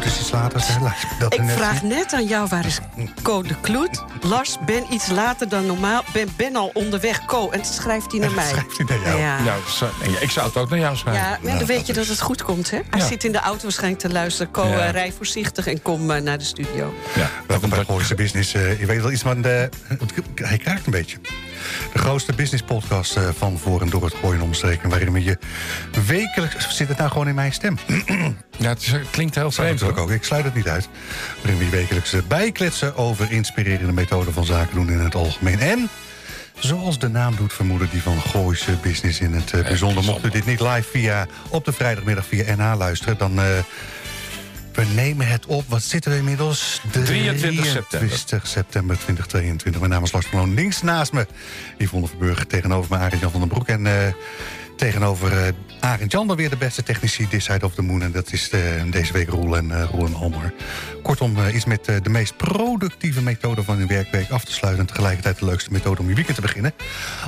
Kloet is iets later. hè? Laat me dat Ik net vraag zien. net aan jou, waar is Co de Kloet? Lars, ben iets later dan normaal. Ben, ben al onderweg, Co. En dan schrijft hij naar mij. Schrijft hij naar jou. Ja. Nou, zo- nee, ik zou het ook naar jou schrijven. Ja, maar dan weet je dat het goed komt, hè? Hij Ja. zit in de auto waarschijnlijk te luisteren. Co, Ja. eh, rij voorzichtig en kom eh, naar de studio. Ja. Welkom bij Gooise Business. Eh, je weet wel iets van de... Hij krijgt een beetje. De grootste business podcast eh, van voor en door het gooien omstreken. Waarin we je wekelijks... Zit het nou gewoon in mijn stem? Ja, het, is- het klinkt heel Dat vreemd. natuurlijk ook. Ik sluit het niet uit. Waarin we je wekelijks eh, bijkletsen over inspirerende methoden van zaken doen in het algemeen. En, zoals de naam doet vermoeden, die van Gooise Business in het eh, bijzonder. Mocht u dit niet live via, op de vrijdagmiddag via NH luisteren, dan... we nemen het op. Wat zitten we inmiddels? 23 september. 23 september 2022. Mijn naam is Lars van Loon. Links naast me Yvonne Verburg. Tegenover me Arend Jan van den Broek. En eh, tegenover eh Arend Jan dan weer de beste technici This Side of the Moon. En dat is eh, deze week Roel en, eh Roel en Almar. Kortom, eh, iets met de meest productieve methode van uw werkweek af te sluiten. En tegelijkertijd de leukste methode om je weekend te beginnen.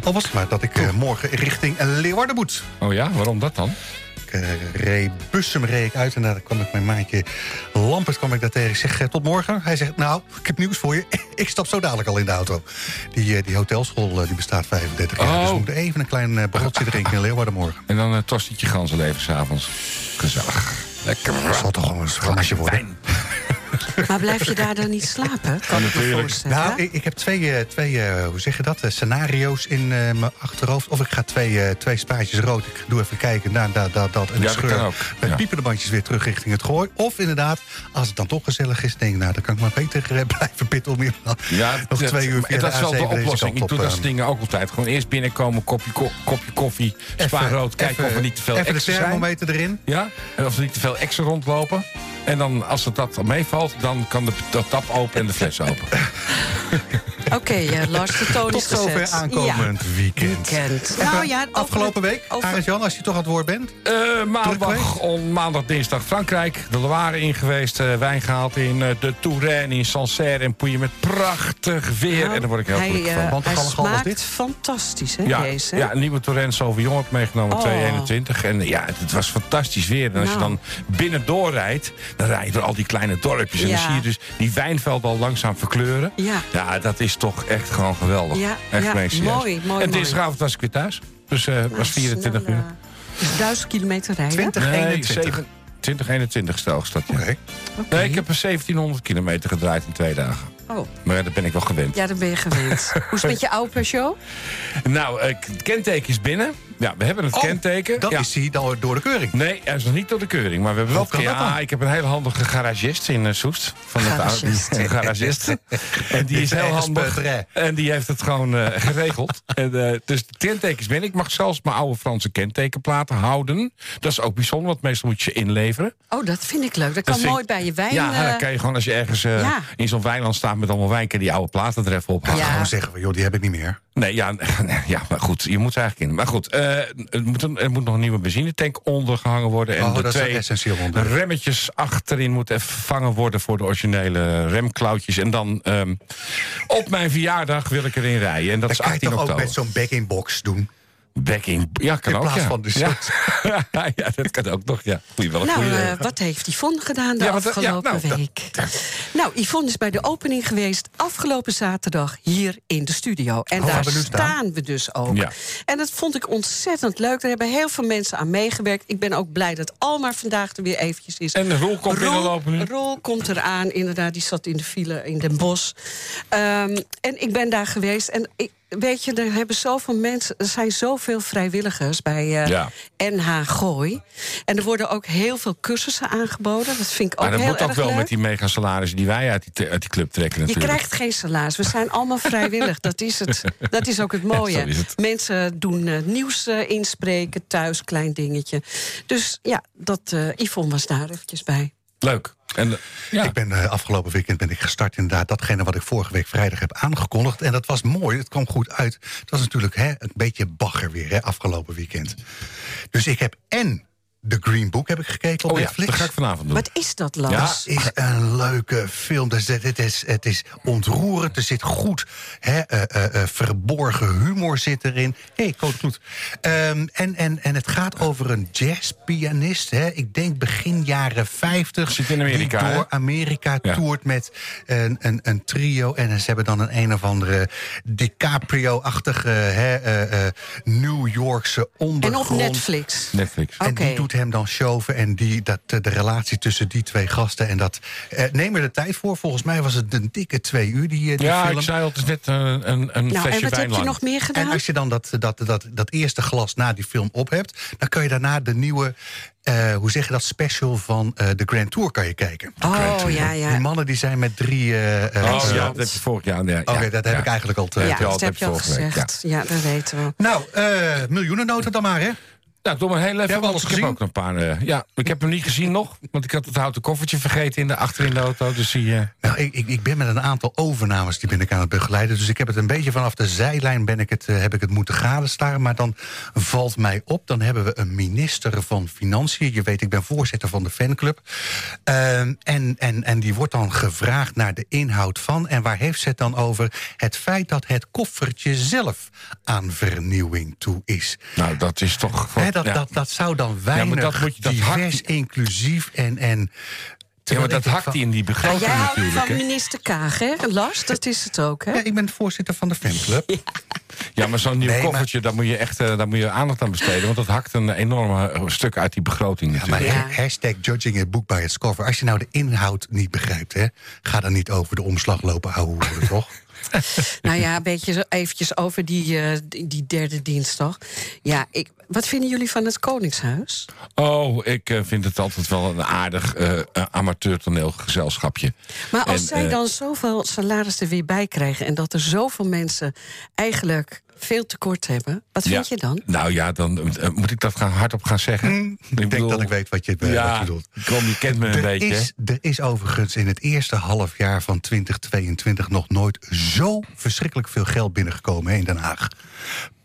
Al was het maar dat ik morgen richting Leeuwarden moet. Oh ja, waarom dat dan? Eh, reed Bussum reed ik uit en daar kwam ik mijn maatje Lampert kwam ik daar tegen. Ik zeg, eh, tot morgen. Hij zegt, nou, ik heb nieuws voor je. ik stap zo dadelijk al in de auto. Die, eh, die hotelschool die bestaat 35 jaar. Oh. Dus we moeten even een klein uh, broodje drinken in Leeuwarden morgen. En dan een tostietje ganzenleven s'avonds. Gezellig. Lekker. Dat zal toch gewoon een glaasje worden. Maar blijf je daar dan niet slapen? Kan ik me natuurlijk. voorstellen. Nou, ik, ik heb twee, eh, twee eh, hoe zeg je dat, eh, scenario's in eh, mijn achterhoofd. Of ik ga twee, eh, twee spaatjes rood. Ik doe even kijken, daar, daar, daar, dat. En Ja, ik dat scheur ook, met ja. piepende bandjes weer terug richting het gooi. Of inderdaad, als het dan toch gezellig is, denk ik, nou, dan kan ik maar beter blijven pitten om hier nog dat- twee uur via Dat is de wel de A7 deze oplossing. Ik op, doe dat soort dingen ook altijd. Gewoon eerst binnenkomen, kopje, ko- kopje koffie, spaarrood. Kijken even- of er niet te veel Even de extra zijn. thermometer erin. Ja, en of er niet te veel extra rondlopen. En dan, als het dat meevalt, dan kan de, de tap open en de fles open. Oké, eh, Lars, de toon Tot is gezet. zover aankomend weekend. Weekend. Even Nou ja, over afgelopen week, over- Arend Jan, als je toch aan het woord bent. Eh, maandag, on, maandag, dinsdag Frankrijk. De Loire in geweest. eh, wijn gehaald in eh, de Touraine, in Sancerre en Pouilly met prachtig weer. Nou, en daar word ik heel gelukkig van. Want hij smaakt dit? fantastisch, hè, Ja, deze? ja, een nieuwe Touraine Sauvignon heb ik meegenomen, Oh. 221. En ja, het, was fantastisch weer. En als je Nou. dan binnen doorrijdt, dan rij je door al die kleine dorpjes. En Ja. dan zie je dus die wijnvelden al langzaam verkleuren. Ja. Ja, dat is toch echt gewoon geweldig. Ja, echt ja, mooi, mooi, En dinsdagavond was ik weer thuis. Dus eh was 24 Snel, uur. eh, Dus duizend kilometer rijden? 20, Nee, 21. 7, 20, 21 stel dat. Ja. Oké. Nee, ik heb een 1700 kilometer gedraaid in twee dagen. Oh, Maar dat ben ik wel gewend. ja, dan ben je gewend. Hoe is het met je oude Peugeot? Nou, eh, het kenteken is binnen. Ja, we hebben het Oh, kenteken. Dat ja. is hij dan door de keuring. Nee, hij is nog niet door de keuring. Maar we hebben wel... Kan ja, ik heb een hele handige garagist in eh, Soest. Van het Garagist. een garagist. en die is heel handig. En die heeft het gewoon eh, geregeld. en, eh, dus de kenteken is binnen. Ik mag zelfs mijn oude Franse kentekenplaten houden. Dat is ook bijzonder, want meestal moet je ze inleveren. Oh, dat vind ik leuk. Dat Dat kan ik- mooi bij je wijn. ja, dan kan je gewoon als je ergens eh, ja. in zo'n weiland staat met allemaal wijn... kan je die oude platen er even ophalen. Ja. Gewoon zeggen we, joh, die heb ik niet meer. Nee, ja, ja, maar goed, je moet eigenlijk in. Maar goed, eh, er, moet een, er moet nog een nieuwe benzinetank ondergehangen worden. En Oh, de twee remmetjes achterin moeten vervangen worden... voor de originele remklauwtjes. En dan ehm, op mijn verjaardag wil ik erin rijden. En dat Dat is kan je 18 toch ook met zo'n back-in-box doen? Backing, ja, kan In ook, plaats ja. van de ja. ja, dat kan ook nog, ja. Goeie, wel een Nou, eh, wat heeft Yvonne gedaan de Ja, wat- ja, afgelopen nou, dat- week? Nou, Yvonne is bij de opening geweest afgelopen zaterdag hier in de studio. En Oh, daar we staan. staan we dus ook. Ja. En dat vond ik ontzettend leuk. Daar hebben heel veel mensen aan meegewerkt. Ik ben ook blij dat Almar vandaag er weer eventjes is. En Roel komt binnenlopen nu. Roel komt eraan, inderdaad. Die zat in de file in Den Bosch. Ehm, en ik ben daar geweest. En ik, weet je, er hebben zoveel mensen... Er zijn zoveel vrijwilligers bij eh, Ja. NH Gooi. En er worden ook heel veel cursussen aangeboden. Dat vind ik ook Maar dat heel moet ook erg wel leuk. met die megasalarissen die wij uit die, uit die club trekken Je natuurlijk. krijgt geen salaris. We zijn allemaal vrijwillig. Dat is, het. Dat is ook het mooie. het. Mensen doen eh, nieuws eh, inspreken thuis, klein dingetje. Dus ja, dat, eh Yvonne was daar eventjes bij. Leuk. En, eh, ja. Ik ben eh, afgelopen weekend ben ik gestart inderdaad datgene wat ik vorige week vrijdag heb aangekondigd. En dat was mooi, het kwam goed uit. Het was natuurlijk hè, een beetje bagger weer hè, afgelopen weekend. Dus ik heb en The Green Book heb ik gekeken op oh ja, Netflix. dat ga ik vanavond doen. Wat is dat, Lars? Ja. Het is een leuke film. Het, het, is, het is ontroerend. Er zit goed hè, eh, eh, eh, verborgen humor zit erin. Hé, hey, Code Kloet. Ehm, en, en, en het gaat over een jazzpianist. Hè. Ik denk begin jaren 50. Zit in Amerika, Die hè? door Amerika Ja. toert met een, een, een trio. En ze hebben dan een een of andere DiCaprio-achtige hè, eh, eh, New Yorkse en ondergrond. op Netflix. Netflix. En Oké. die hem dan showen en die, dat, de relatie tussen die twee gasten. En dat, eh, neem er de tijd voor. Volgens mij was het een dikke twee uur, die, eh, die Ja, film. ik zei al, het is net eh, een, een Nou, flesje en wat wijn heb je nog meer gedaan? En als je dan dat, dat, dat, dat eerste glas na die film op hebt... dan kan je daarna de nieuwe, eh, hoe zeg je dat, special van eh, de Grand Tour kan je kijken. Oh, ja, ja. Die mannen die zijn met drie... eh, eh, Oh ja, dat heb je vorig jaar. Ja, Oké, ja, dat heb ja. ik eigenlijk al te... Ja, heb je al- dat heb je al gezegd. Ja. dat weten we. Nou, eh miljoenennoten dan maar, hè? Nou, doe maar heel even. Alles ik heb gezien? ook nog een paar. ja, ik heb hem niet gezien nog. Want ik had het houten koffertje vergeten in de, achter in de auto. Dus zie je. Nou, ik, ik, ik ben met een aantal overnames die ben ik aan het begeleiden. Dus ik heb het een beetje vanaf de zijlijn ben ik het, eh, heb ik het moeten gadestaren. Maar dan valt mij op, dan hebben we een minister van Financiën. Je weet, ik ben voorzitter van de fanclub. Ehm, en, en, en die wordt dan gevraagd naar de inhoud van. En waar heeft ze het dan over? Het feit dat het koffertje zelf aan vernieuwing toe is. Nou, dat is toch. Dat, ja. dat, dat zou dan weinig dat moet je- dat divers, hakt- inclusief en... en ja, maar dat hakt van- hij in die Maar begroting natuurlijk. van minister Kaag, hè? Lars, dat is het ook, hè? Ja, ik ben voorzitter van de fanclub. Ja, maar zo'n nieuw Nee, maar- koffertje, daar moet je echt eh, daar moet je aandacht aan besteden. Want dat hakt een enorme eh, stuk uit die begroting Ja, maar natuurlijk. Ja. ha- hashtag judging a book by its cover. Als je nou de inhoud niet begrijpt, hè, ga dan niet over de omslag lopen ouwehoeren, toch? Nou ja, een beetje zo eventjes over die, eh, die, derde dinsdag. Ja, ik, wat vinden jullie van het Koningshuis? Oh, ik eh, vind het altijd wel een aardig eh amateur toneelgezelschapje. Maar als En, zij dan zoveel salaris er weer bij krijgen... en dat er zoveel mensen eigenlijk veel tekort hebben... wat vind ja, je dan? Nou ja, dan eh, moet ik dat gaan, hardop gaan zeggen. ik denk dat ik weet wat je, eh, ja, wat je bedoelt. Kom, je kent me een Er beetje. is, er is overigens in het eerste halfjaar van 2022 nog nooit zo verschrikkelijk veel geld binnengekomen hè, in Den Haag.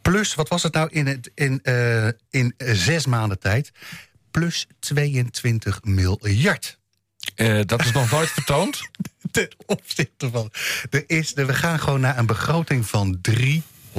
Plus, wat was het nou in, het, in, eh, in zes maanden tijd? Plus 22 miljard. Eh, dat is nog nooit vertoond. ten opzichte van. Er is, er- we gaan gewoon naar een begroting van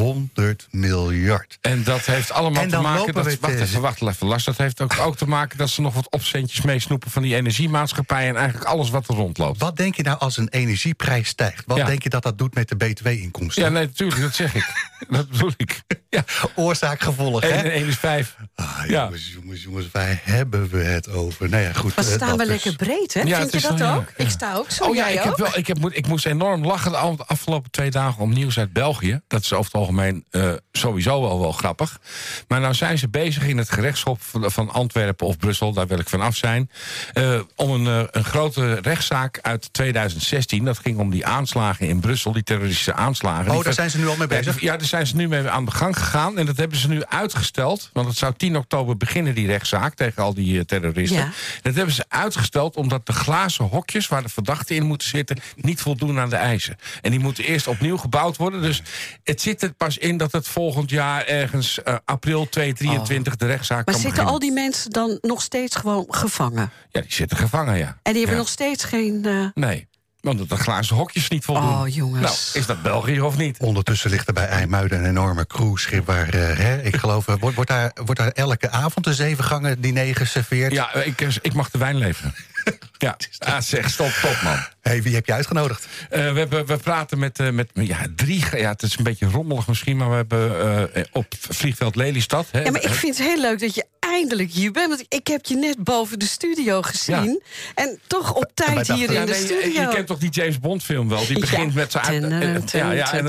300 miljard. En dat heeft allemaal En te maken... Dat, we wacht even, wacht even, Lars. Dat heeft ook, ook te maken dat ze nog wat opcentjes meesnoepen... van die energiemaatschappij en eigenlijk alles wat er rondloopt. Wat denk je nou als een energieprijs stijgt? Wat Ja. denk je dat dat doet met de btw-inkomsten? Ja, nee, natuurlijk, dat zeg ik. dat bedoel ik. Ja, Oorzaak, gevolg, 1 hè? en 1 is 5. Ah, Ja. jongens, jongens, jongens, waar hebben we het over? Nou ja, goed. Maar eh, staan we dus. lekker breed, hè? Ja, vind je dat ook? ja. Ik sta ook zo, Oh ja, jij ik, heb wel, ik, heb, moet- ik moest enorm lachen de afgelopen twee dagen om nieuws uit België. Dat is over het algemeen eh, sowieso wel, wel grappig. Maar nou zijn ze bezig in het gerechtshof van, van Antwerpen of Brussel, daar wil ik van af zijn. eh, om een, eh, een grote rechtszaak uit 2016. Dat ging om die aanslagen in Brussel, die terroristische aanslagen. Oh, daar zijn ze nu al mee bezig? Ja, daar zijn ze nu mee aan de gang gegaan. En dat hebben ze nu uitgesteld. Want het zou 10 oktober beginnen, die rechtszaak tegen al die terroristen. Ja. Dat hebben ze uitgesteld omdat de glazen hokjes waar de verdachten in moeten zitten niet voldoen aan de eisen. En die moeten eerst opnieuw gebouwd worden. Dus het zit er pas in dat het volgend jaar ergens eh, april 2023 de rechtszaak. Maar kan zitten beginnen. al die mensen dan nog steeds gewoon gevangen? Ja, die zitten gevangen, ja. En die hebben Ja. nog steeds geen... eh, Nee, omdat de glazen hokjes niet voldoen. Oh, jongens. Nou, is dat België of niet? Ondertussen ligt er bij IJmuiden een enorme cruiseschip... waar, eh, hè, ik geloof, wordt, wordt, daar, wordt daar elke avond een zeven gangen diner geserveerd? Ja, ik, ik mag de wijn leveren. ja, ah, zeg, stop, top man. hey, wie heb je uitgenodigd? Eh, we, hebben, we praten met, eh, met ja, drie... Ja, het is een beetje rommelig misschien, maar we hebben eh, op vliegveld Lelystad... Hè, Ja, maar ik vind het heel leuk dat je eindelijk hier bent. Want ik heb je net boven de studio gezien. En toch op tijd hier Ja, in de studio. je kent toch die James Bond film wel? Die begint Ja. met zijn... Eh, eh, Ja, ja, en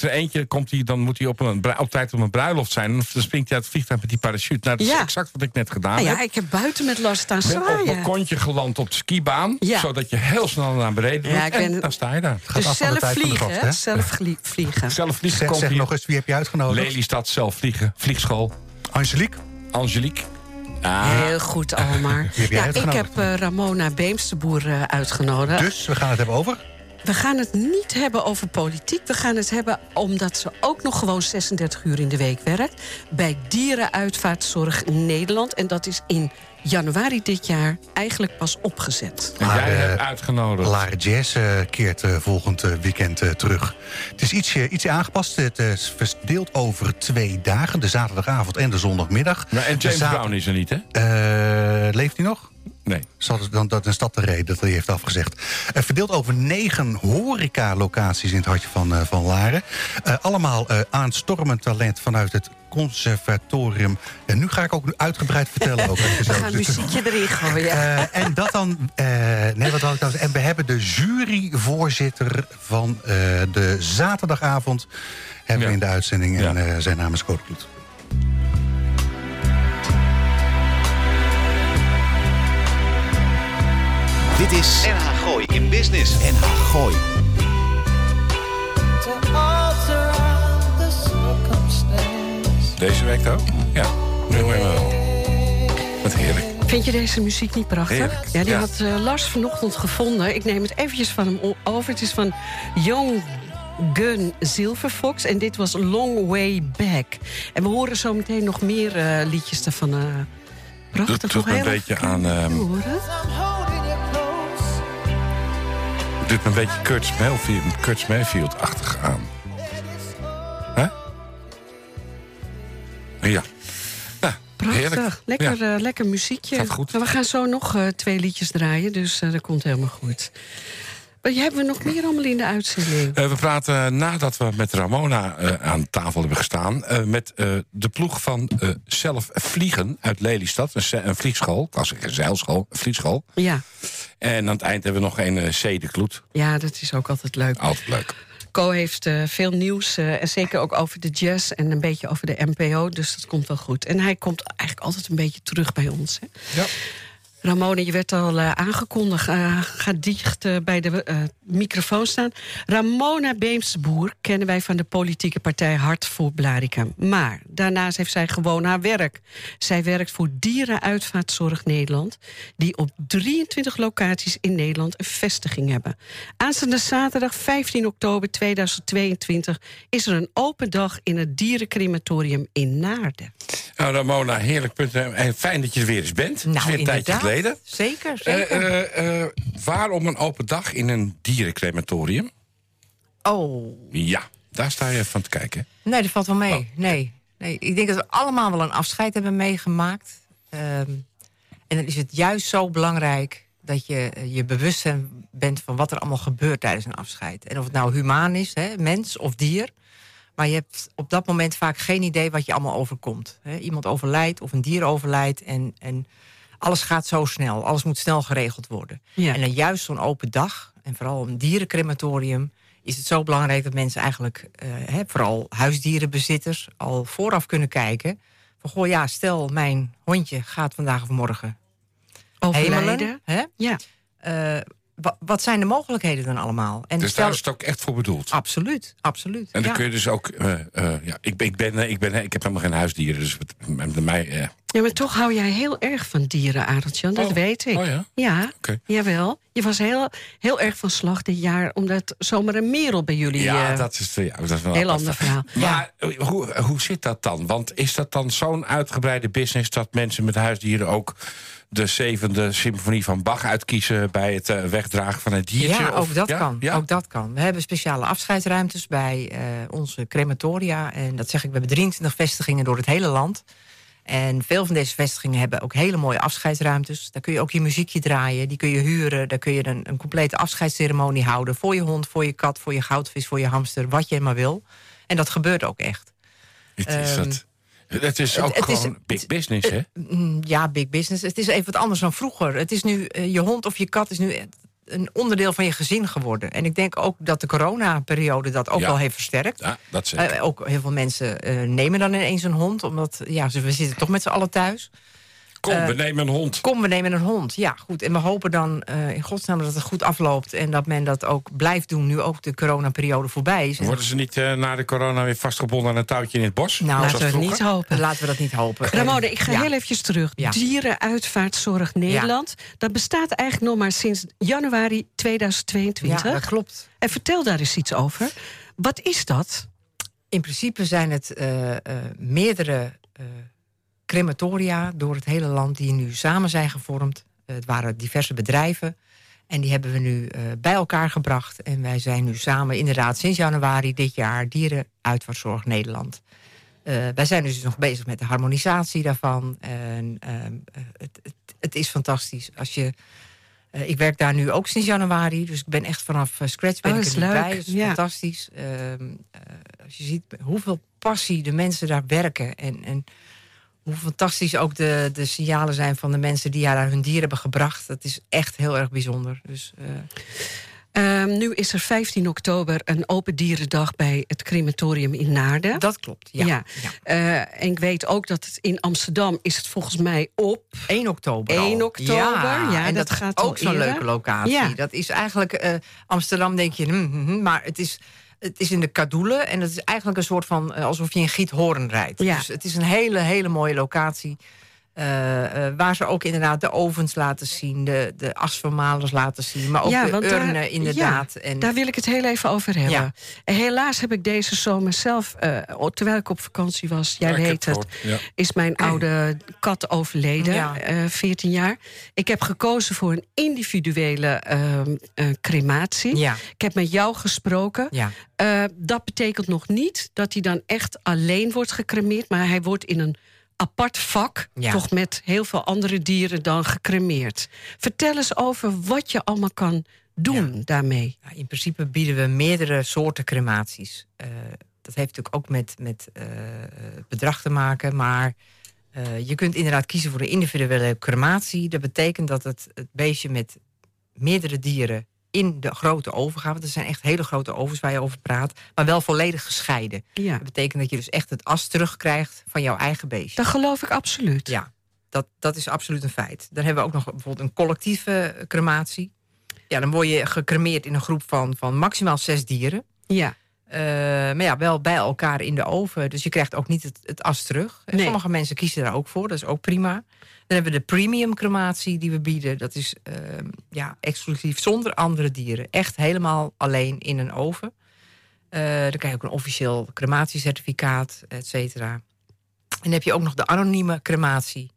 er eentje komt hij, dan moet hij op, een, op tijd op een bruiloft zijn. En dan springt hij uit het vliegtuig met die parachute. Nou, dat is Ja. exact wat ik net gedaan Nou heb. ja, ik heb buiten met Lars staan Ik ben op zwaaien. mijn kontje geland op de skibaan. Ja. Zodat je heel snel naar beneden Ja, En ben- dan sta je daar. Dus zelf vliegen, gast, hè? hè? Zelf vliegen. Zelf vliegen Zeg, nog eens, wie heb je uitgenodigd? Lelystad zelf vliegen. Vliegschool. Angelique? Angelique. Ah. Heel goed, Almar. Ja, ik heb eh, Ramona Beemsterboer eh, uitgenodigd. Dus we gaan het hebben over... We gaan het niet hebben over politiek. We gaan het hebben omdat ze ook nog gewoon 36 uur in de week werkt... bij Dierenuitvaartzorg Nederland. En dat is in januari dit jaar eigenlijk pas opgezet. En jij eh, hebt uitgenodigd. Lara Jazz eh, keert eh, volgend weekend terug. Het is ietsje, ietsje aangepast. Het is verdeeld over twee dagen. De zaterdagavond en de zondagmiddag. Maar en De James zater- Brown is er niet, hè? Eh, leeft hij nog? Nee. Zal het dan dat een stad de reden dat hij heeft afgezegd. Eh, verdeeld over negen horeca-locaties in het hartje van, van Laren. Eh, allemaal eh aanstormend talent vanuit het conservatorium. En nu ga ik ook uitgebreid vertellen. Ook, We gaan muziekje erin gooien. Eh, en dat dan. eh, nee, wat had ik dan? En we hebben de juryvoorzitter van eh, de zaterdagavond. Hebben we in de uitzending. En Ja. eh, zijn naam is Code Kloet. Dit is NH Gooi in Business. NH Gooi. Deze week ook? Ja. Nu maar wel. Wat heerlijk. Vind je deze muziek niet prachtig? Heerlijk, Ja, die ja. had eh, Lars vanochtend gevonden. Ik neem het eventjes van hem over. Het is van Young Gun Silverfox. En dit was Long Way Back. En we horen zo meteen nog meer eh, liedjes daarvan. eh prachtig. Nog doet me een beetje aan, ehm. Het doet me een beetje Kurt Mayfield-achtig aan. Ja. Prachtig. heerlijk. Lekker, Ja. eh, lekker muziekje. Gaat goed. Nou, we gaan zo nog eh, twee liedjes draaien. Dus eh, dat komt helemaal goed. Wat hebben we nog meer allemaal in de uitzending? We praten nadat we met Ramona aan tafel hebben gestaan... met de ploeg van Zelf Vliegen uit Lelystad. Een, een vliegschool, ik was zeggen zeilschool, een vliegschool. Ja. En aan het eind hebben we nog een uh, de Kloet. ja, dat is ook altijd leuk. Altijd leuk. Co heeft eh, veel nieuws, eh, en zeker ook over de jazz en een beetje over de NPO, dus dat komt wel goed. En hij komt eigenlijk altijd een beetje terug bij ons. Hè? Ja. Ramona, je werd al eh, aangekondigd. Eh, ga dicht eh, bij de microfoon staan. Ramona Beemsboer kennen wij van de politieke partij Hart voor Blarikum. Maar daarnaast heeft zij gewoon haar werk. Zij werkt voor Dierenuitvaartzorg Nederland... die op 23 locaties in Nederland een vestiging hebben. Aanstaande zaterdag 15 oktober 2022... is er een open dag in het dierencrematorium in Naarden. Nou, Ramona, heerlijk punt. En fijn dat je er weer eens bent. Het is weer een tijdje inderdaad. Geleden. Zeker, Eh, zeker. eh, eh, waarom een open dag in een dierencrematorium? oh, Ja, daar sta je van te kijken. nee, dat valt wel mee. Oh. Nee. nee, ik denk dat we allemaal wel een afscheid hebben meegemaakt. Ehm, en dan is het juist zo belangrijk dat je je bewust bent van wat er allemaal gebeurt tijdens een afscheid. En of het nou humaan is, hè, mens of dier. Maar je hebt op dat moment vaak geen idee wat je allemaal overkomt. Hè. Iemand overlijdt of een dier overlijdt en, en alles gaat zo snel. Alles moet snel geregeld worden. Ja. En dan juist zo'n open dag, en vooral een dierencrematorium... is het zo belangrijk dat mensen eigenlijk, eh, vooral huisdierenbezitters... al vooraf kunnen kijken van, goh ja, stel mijn hondje gaat vandaag of morgen Overlijden. Hè? Ja. Eh, wat zijn de mogelijkheden dan allemaal? En Dus stel- daar is het ook echt voor bedoeld. Absoluut, absoluut. En dan ja. kun je dus ook... eh, eh, ja, ik, ben- ik, ben, eh, ik, ben, ik heb helemaal geen huisdieren, dus met mij... eh, Ja, maar toch hou jij heel erg van dieren, Adeltje. Dat Oh. weet ik. Oh ja? Ja, Oké. jawel. Je was heel, heel erg van slag dit jaar... omdat zomaar een merel bij jullie... ja, dat is, ja, dat is wel heel een apart ander verhaal. Maar hoe, hoe zit dat dan? Want is dat dan zo'n uitgebreide business... dat mensen met huisdieren ook de zevende symfonie van Bach uitkiezen... bij het eh, wegdragen van het diertje? Ja, Of- ook dat ja? kan. Ja? Ook dat kan. We hebben speciale afscheidsruimtes bij eh, onze crematoria. En dat zeg ik, we hebben 23 vestigingen door het hele land. En veel van deze vestigingen hebben ook hele mooie afscheidsruimtes. Daar kun je ook je muziekje draaien, die kun je huren. Daar kun je een, een complete afscheidsceremonie houden... voor je hond, voor je kat, voor je goudvis, voor je hamster, wat je maar wil. En dat gebeurt ook echt. Het is, Ehm, dat, het is ook het gewoon big business, hè? Mm, Ja, big business. Het is even wat anders dan vroeger. Het is nu, eh, je hond of je kat is nu een onderdeel van je gezin geworden. En ik denk ook dat de coronaperiode dat ook Ja. wel heeft versterkt. Ja, dat zeker. Eh, ook heel veel mensen eh, nemen dan ineens een hond, omdat ja, ze, we zitten toch met z'n allen thuis. Kom, Eh, we nemen een hond. Kom, we nemen een hond. Ja, goed. En we hopen dan eh, in godsnaam dat het goed afloopt... en dat men dat ook blijft doen nu ook de coronaperiode voorbij is. En Worden ze niet eh, na de corona weer vastgebonden aan een touwtje in het bos? Nou, Laten we het niet hopen. Laten we dat niet hopen. Ramona, En- ik ga ja. heel eventjes terug. Ja. Dierenuitvaartzorg Nederland. Dat bestaat eigenlijk nog maar sinds januari 2022. Ja, dat klopt. En vertel daar eens iets over. Wat is dat? In principe zijn het eh, eh, meerdere eh, crematoria door het hele land die nu samen zijn gevormd. Eh, het waren diverse bedrijven. En die hebben we nu eh, bij elkaar gebracht. En wij zijn nu samen, inderdaad, sinds januari dit jaar Dierenuitvaartzorg Nederland. Eh, wij zijn dus nog bezig met de harmonisatie daarvan. En ehm, eh, het, het, het is fantastisch. Als je, ik werk daar nu ook sinds januari, dus ik ben echt vanaf scratch ben Oh, ik er leuk. bij. Dat is Ja. fantastisch. Ehm, eh, als je ziet hoeveel passie de mensen daar werken en, en hoe fantastisch ook de, de signalen zijn van de mensen die daar hun dieren hebben gebracht. Dat is echt heel erg bijzonder. Dus, eh, Ehm, nu is er 15 oktober een open dierendag bij het crematorium in Naarden. dat klopt. Ja. Ja. Ja. Eh, en ik weet ook dat het in Amsterdam is het volgens mij op. 1 oktober. 1 al. oktober, ja, en dat dat, gaat ook zo'n leuke locatie. Ja. Dat is eigenlijk eh, Amsterdam, denk je, hm, hm, hm, maar het is. Het is in de Kadoelen en het is eigenlijk een soort van eh, alsof je in Giethoorn rijdt. Ja. Dus het is een hele, hele mooie locatie. Eh, eh, waar ze ook inderdaad de ovens laten zien, de, de asvermalers laten zien, maar ook Ja, de daar- urnen inderdaad. en, Daar wil ik het heel even over hebben. Ja. En helaas heb ik deze zomer zelf, eh, terwijl ik op vakantie was, jij weet het, is mijn oude kat overleden, Ja. eh 14 jaar. Ik heb gekozen voor een individuele ehm, eh, crematie. ja, Ik heb met jou gesproken. ja. Eh, dat betekent nog niet dat hij dan echt alleen wordt gecremeerd, maar hij wordt in een apart vak, Ja. toch met heel veel andere dieren dan gecremeerd. Vertel eens over wat je allemaal kan doen daarmee. In principe bieden we meerdere soorten crematies. Eh, dat heeft natuurlijk ook met, met eh, bedrag te maken. Maar eh, je kunt inderdaad kiezen voor een individuele crematie. Dat betekent dat het, het beestje met meerdere dieren in de grote oven gaat. Want er zijn echt hele grote ovens waar je over praat. Maar wel volledig gescheiden. Ja, Dat betekent dat je dus echt het as terugkrijgt van jouw eigen beestje. dat geloof ik absoluut. Ja, dat, dat is absoluut een feit. Dan hebben we ook nog bijvoorbeeld een collectieve crematie. Ja, dan word je gecremeerd in een groep van, van maximaal zes dieren. Ja. Eh, maar ja, wel bij elkaar in de oven. Dus je krijgt ook niet het, het as terug. Nee. Sommige mensen kiezen daar ook voor. Dat is ook prima. Dan hebben we de premium crematie die we bieden. Dat is eh, ja, exclusief zonder andere dieren. Echt helemaal alleen in een oven. Eh, dan krijg je ook een officieel crematiecertificaat, et cetera. En dan heb je ook nog de anonieme crematie.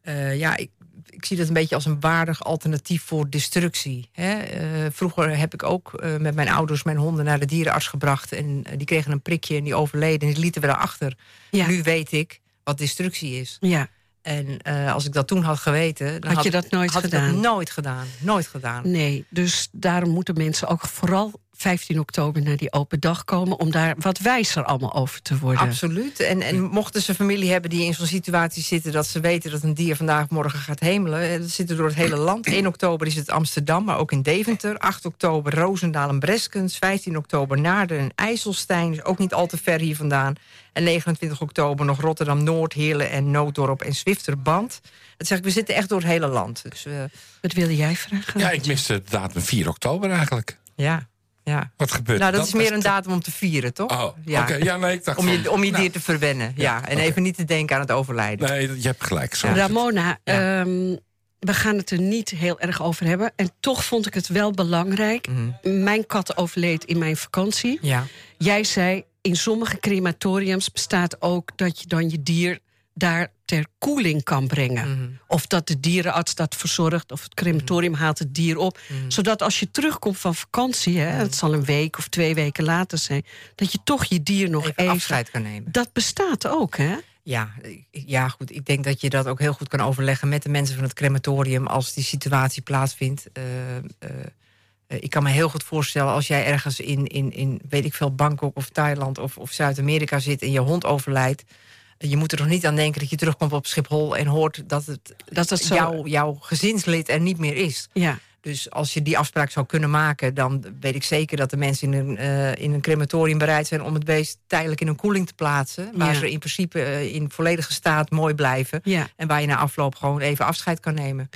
Eh, ja, ik, ik zie dat een beetje als een waardig alternatief voor destructie. Hè? Eh, vroeger heb ik ook eh, met mijn ouders mijn honden naar de dierenarts gebracht. En eh, die kregen een prikje en die overleden. En die lieten we daarachter. Ja. Nu weet ik wat destructie is. Ja. En als ik dat toen had geweten... Dan Had je dat nooit had ik gedaan? dat nooit gedaan. Nooit gedaan. Nee, dus daarom moeten mensen ook vooral 15 oktober naar die open dag komen... om daar wat wijzer allemaal over te worden. Absoluut. En, en mochten ze familie hebben die in zo'n situatie zitten... dat ze weten dat een dier vandaag of morgen gaat hemelen... eh, dat zit er door het hele land. 1 oktober is het Amsterdam, maar ook in Deventer. 8 oktober Roosendaal en Breskens. 15 oktober Naarden en IJsselstein. Dus ook niet al te ver hier vandaan. En 29 oktober nog Rotterdam-Noord, Heerlen en Nooddorp en Zwifterband. Dat zeg ik, we zitten echt door het hele land. Dus eh, Wat wilde jij vragen? Ja, ik miste de datum 4 oktober eigenlijk. ja, ja. Wat gebeurt Nou, dat, is meer een datum om te vieren, toch? Oh, oké. Ja, nee, ik dacht Om je, van- om je nou, dier te verwennen, ja. En even niet te denken aan het overlijden. Nee, je hebt gelijk. Zo. Ramona, Ja. ehm, we gaan het er niet heel erg over hebben. En toch vond ik het wel belangrijk. Mhm. Mijn kat overleed in mijn vakantie. Ja. Jij zei, in sommige crematoriums bestaat ook... dat je dan je dier daar ter koeling kan brengen. Mhm. Of dat de dierenarts dat verzorgt... of het crematorium haalt het dier op. Mhm. Zodat als je terugkomt van vakantie... Hè, het zal een week of twee weken later zijn... dat je toch je dier nog even, even... afscheid kan nemen. Dat bestaat ook, hè? Ja, ja, goed. Ik denk dat je dat ook heel goed kan overleggen met de mensen van het crematorium als die situatie plaatsvindt. Eh, eh, ik kan me heel goed voorstellen als jij ergens in, in, in weet ik veel, Bangkok of Thailand of, of Zuid-Amerika zit en je hond overlijdt. Je moet er toch niet aan denken dat je terugkomt op Schiphol en hoort dat het, Dat het zo... jouw, jouw gezinslid er niet meer is. Ja, Dus als je die afspraak zou kunnen maken, dan weet ik zeker dat de mensen in een, eh, in een crematorium bereid zijn om het beest tijdelijk in een koeling te plaatsen. Waar Ja. ze in principe eh, in volledige staat mooi blijven. Ja. En waar je na afloop gewoon even afscheid kan nemen.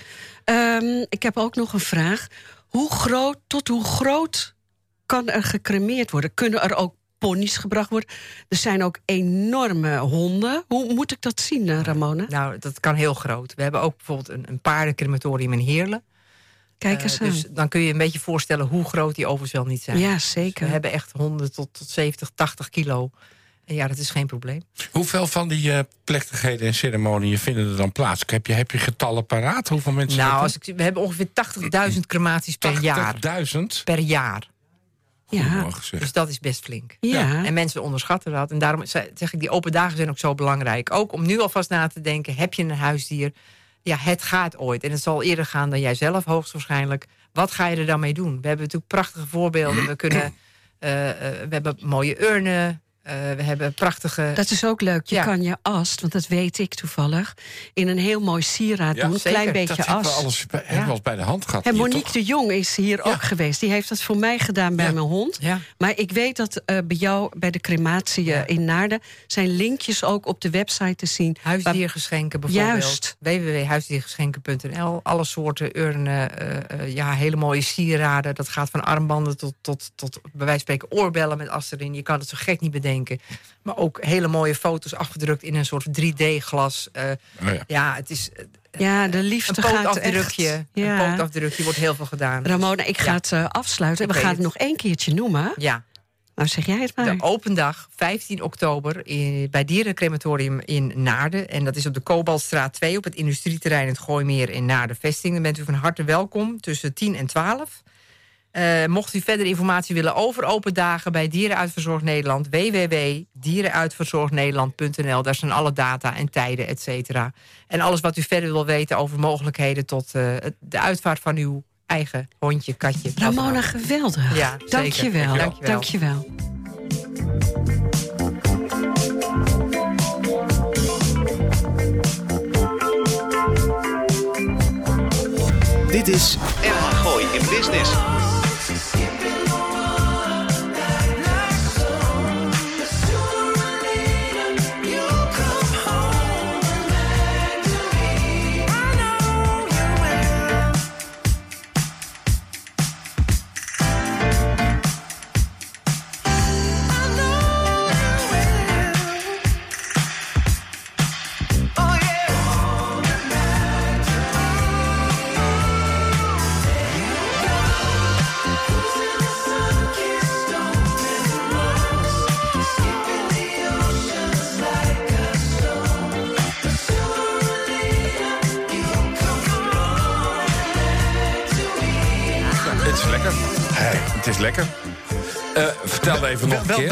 Ehm, ik heb ook nog een vraag. Hoe groot, tot hoe groot kan er gecremeerd worden? Kunnen er ook ponies gebracht worden? Er zijn ook enorme honden. Hoe moet ik dat zien, eh, Ramona? Nou, dat kan heel groot. We hebben ook bijvoorbeeld een, een paardencrematorium in Heerlen. Kijk Eh, eens aan. dus dan kun je een beetje voorstellen hoe groot die ovens wel niet zijn. ja, We zeker. hebben echt honden tot, tot 70, 80 kilo. En ja, dat is geen probleem. Hoeveel van die eh, plechtigheden en ceremonieën vinden er dan plaats? Heb je, heb je getallen paraat? Hoeveel mensen Nou, als ik, we hebben ongeveer 80.000 crematies per jaar. 80.000? Per jaar. Ja. Dus dat is best flink. ja. En mensen onderschatten dat. En daarom ze- zeg ik, die open dagen zijn ook zo belangrijk. Ook om nu alvast na te denken, heb je een huisdier? Ja, het gaat ooit. En het zal eerder gaan dan jij zelf, hoogstwaarschijnlijk. Wat ga je er dan mee doen? We hebben natuurlijk prachtige voorbeelden. We, kunnen, eh, eh, we hebben mooie urnen. Eh, we hebben prachtige... Dat is ook leuk. Je Ja. kan je ast, want dat weet ik toevallig... in een heel mooi sieraad Ja, doen. Een zeker. klein beetje Dat hebben we as. alles bij, hebben we alles bij de hand gehad. En hier, Monique toch? de Jong is hier Ja. ook geweest. Die heeft dat voor mij gedaan bij Ja. mijn hond. Ja. Maar ik weet dat eh, bij jou, bij de crematie eh, Ja. in Naarden... zijn linkjes ook op de website te zien. Huisdiergeschenken bijvoorbeeld. Juist. www.huisdiergeschenken.nl. Alle soorten urnen, eh, eh, ja, hele mooie sieraden. Dat gaat van armbanden tot, tot, tot bij wijze van spreken oorbellen met as erin. Je kan het zo gek niet bedenken. Maar ook hele mooie foto's afgedrukt in een soort 3D-glas. Eh, Oh ja. ja, het is eh, Ja, de een liefde gaat pootafdrukje. echt. Een pootafdrukje wordt heel veel gedaan. Ramona, ik ga Ja. het eh, afsluiten. Ik We gaan het het. nog één keertje noemen. Ja, Nou, zeg jij het maar. de open dag, 15 oktober, in, bij Dierencrematorium in Naarden. En dat is op de Kobaltstraat 2 op het industrieterrein het Gooimeer in Naarden Vesting. Dan bent u van harte welkom tussen 10 en 12. Eh, mocht u verder informatie willen over open dagen bij Dierenuitverzorg Nederland, www.dierenuitverzorgnederland.nl. Daar staan alle data en tijden, et cetera. En alles wat u verder wil weten over mogelijkheden tot eh, de uitvaart van uw eigen hondje, katje. Ramona, geweldig. Ja, zeker. Dank je wel. Dankjewel. Dank je wel. Dit is Emma Gooi in Business.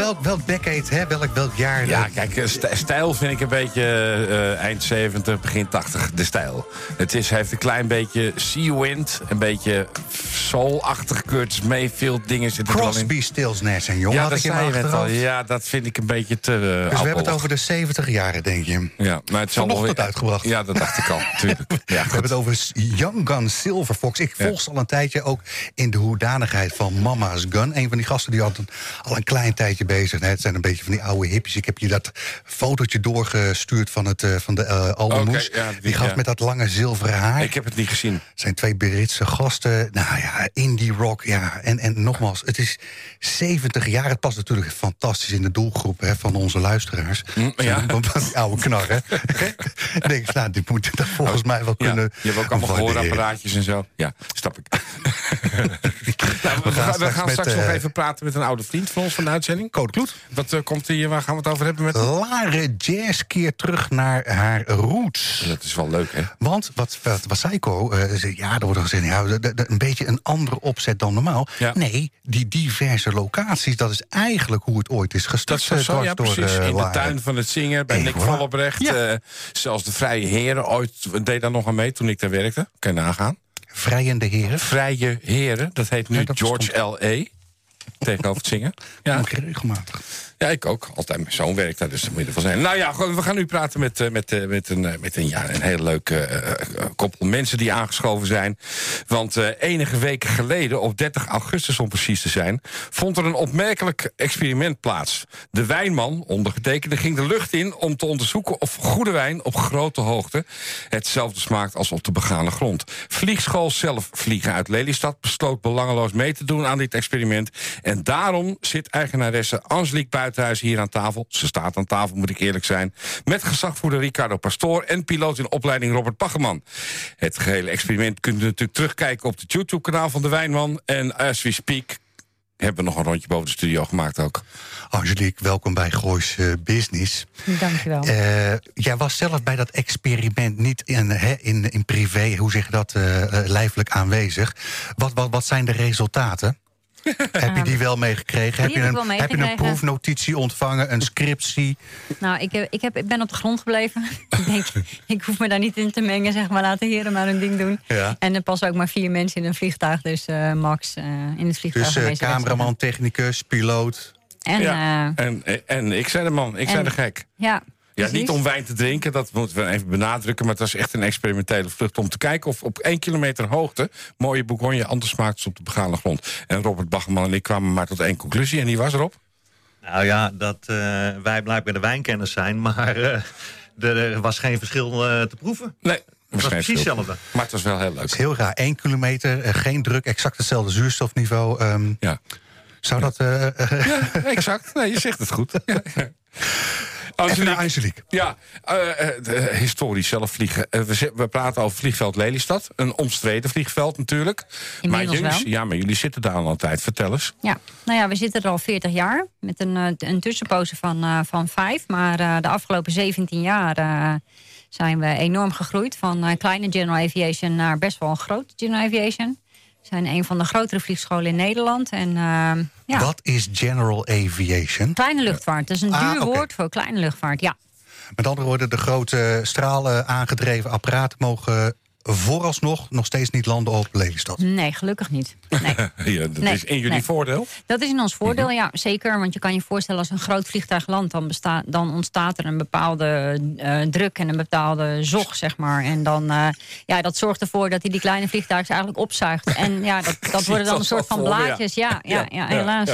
Welk, welk decade, hè? Welk, welk jaar? Ja, kijk, eh, st- stijl vind ik een beetje eh, eind 70, begin 80, de stijl. Het is, heeft een klein beetje Sea Wind, een beetje soul-achtig Curtis Mayfield dingen zitten er wel in. Crosby, Stills, Nash en Young Ja, dat zei je al. Ja, dat vind ik een beetje te uh, Dus we hebben het over de 70 jaren, denk je. Ja, maar het zal weer- uitgebracht. Ja, dat dacht ik al, natuurlijk. Ja, We hebben het over Young Gun Silver Fox. Ik volg ze al een tijdje ook in de hoedanigheid van Mama's Gun. Een van die gasten die had een- al een klein tijdje bezig. Het zijn een beetje van die oude hippies. Ik heb je dat fotootje doorgestuurd van, het, eh, van de uh. Oké, ja, die- die gast met dat lange zilveren haar. Ik heb het niet gezien. Het zijn twee Britse gasten. Nou ja, indie rock. Ja. En, en nogmaals, het is 70 jaar. Het past natuurlijk fantastisch in de doelgroep hè, van onze luisteraars. Mm, ja. Van die oude knarren. Ik denk, nou, die moeten dat volgens mij wel Ja, kunnen je hebt ook allemaal gehoorapparaatjes en zo. Ja, snap ik. Nou, we, gaan, we straks gaan met, straks nog eh, even praten met een oude vriend van ons van de uitzending. Code Kloet. Wat eh, komt hier? Waar gaan we het over hebben met Lare Jazz keert terug naar haar roots. Dat is wel leuk, hè? Want wat, wat, wat Seiko eh, zei, ja, er wordt al gezegd, ja, de- de- een beetje een andere opzet dan normaal. Ja. Nee, die diverse locaties, dat is eigenlijk hoe het ooit is Dat gestart. is toch eh, zo, ja, door, precies. eh, In de tuin van het zingen, bij Hey, Nick voilà. Vollebrecht. Ja. eh, zelfs de Vrije Heren ooit deed daar nog aan mee toen ik daar werkte. Kan je nagaan. Vrijende heren. Vrije Heren, dat heet nu Ja, dat George L.A. tegenover het zingen. Ja. Regelmatig. Ja, ik ook. Altijd mijn zoon werkt daar, dus dat moet je ervan zijn. Nou ja, we gaan nu praten met, eh, met, eh, met, een, eh, met een, ja, een heel leuk eh, eh, koppel mensen die aangeschoven zijn. Want enige weken geleden, op 30 augustus om precies te zijn... vond er een opmerkelijk experiment plaats. De wijnman, ondergetekende, ging de lucht in... om te onderzoeken of goede wijn op grote hoogte... hetzelfde smaakt als op de begane grond. Vliegschool zelf vliegen uit Lelystad besloot belangeloos mee te doen aan dit experiment. En daarom zit eigenaresse Angelique Buitenhuis hier aan tafel. Ze staat aan tafel, moet ik eerlijk zijn. Met gezagvoerder Ricardo Pastoor en piloot in opleiding Robert Paggeman. Het gehele experiment kunt u natuurlijk terugkijken op het YouTube-kanaal van de Wijnman. En as we speak hebben we nog een rondje boven de studio gemaakt ook. Angelique, welkom bij Goois eh, Business. Dankjewel. Eh jij was zelf bij dat experiment niet in, hè, in, in privé, hoe zeg je dat, eh, eh, lijfelijk aanwezig. Wat, wat, wat zijn de resultaten? heb je die wel meegekregen? Heb je, een, heb je een proefnotitie ontvangen, een scriptie? Nou, ik, heb, ik, heb, ik ben op de grond gebleven. ik denk, ik hoef me daar niet in te mengen, zeg maar. Laat de heren maar hun ding doen. Ja. En er passen ook maar vier mensen in een vliegtuig. Dus eh, Max eh, in het vliegtuig. Dus eh, cameraman, technicus, piloot. En ja, En, en ik zei de man, ik zei de gek. ja, Ja, precies. niet om wijn te drinken, dat moeten we even benadrukken... maar het was echt een experimentele vlucht om te kijken... of op één kilometer hoogte mooie Bourgogne anders smaakt op de begane grond. En Robert Baggerman en ik kwamen maar tot één conclusie... en die was erop. Nou ja, dat eh, wij blijkbaar de wijnkenners zijn, maar eh, er, er was geen verschil eh, te proeven. Nee, Het was precies hetzelfde. Maar het was wel heel Het leuk. is heel raar, één kilometer, geen druk, exact hetzelfde zuurstofniveau. Ehm, Ja. zou dat... ja, exact. Nee, je zegt het goed. Ja. Even Angelique. Angelique. Ja, eh, eh, de- historisch zelf vliegen. Eh, we, we praten over vliegveld Lelystad. Een omstreden vliegveld natuurlijk. Maar jullie, wel. ja, maar jullie zitten daar al een tijd. Vertel eens. Ja, nou ja, we zitten er al 40 jaar. Met een, eh, een tussenpoze van, eh, van vijf. Maar eh, de afgelopen 17 jaar eh, zijn we enorm gegroeid. Van eh, kleine General Aviation naar best wel een grote General Aviation. Zijn een van de grotere vliegscholen in Nederland. En eh, ja, Wat is General Aviation? kleine luchtvaart. Dat is een Ah, duur woord voor kleine luchtvaart, ja. Met andere woorden, de grote stralen aangedreven apparaten mogen vooralsnog nog steeds niet landen op Lelystad. Nee, gelukkig niet. Nee. Ja, dat Nee, is in jullie nee. voordeel. Dat is in ons voordeel, Mhm. ja, zeker. Want je kan je voorstellen, als een groot vliegtuig landt... dan, besta- dan ontstaat er een bepaalde eh, druk en een bepaalde zog, zeg maar. En dan, eh, ja, dat zorgt ervoor dat hij die kleine vliegtuigen eigenlijk opzuigt. En ja, dat, dat worden dan een soort van blaadjes. Ja, ja, Ja, helaas.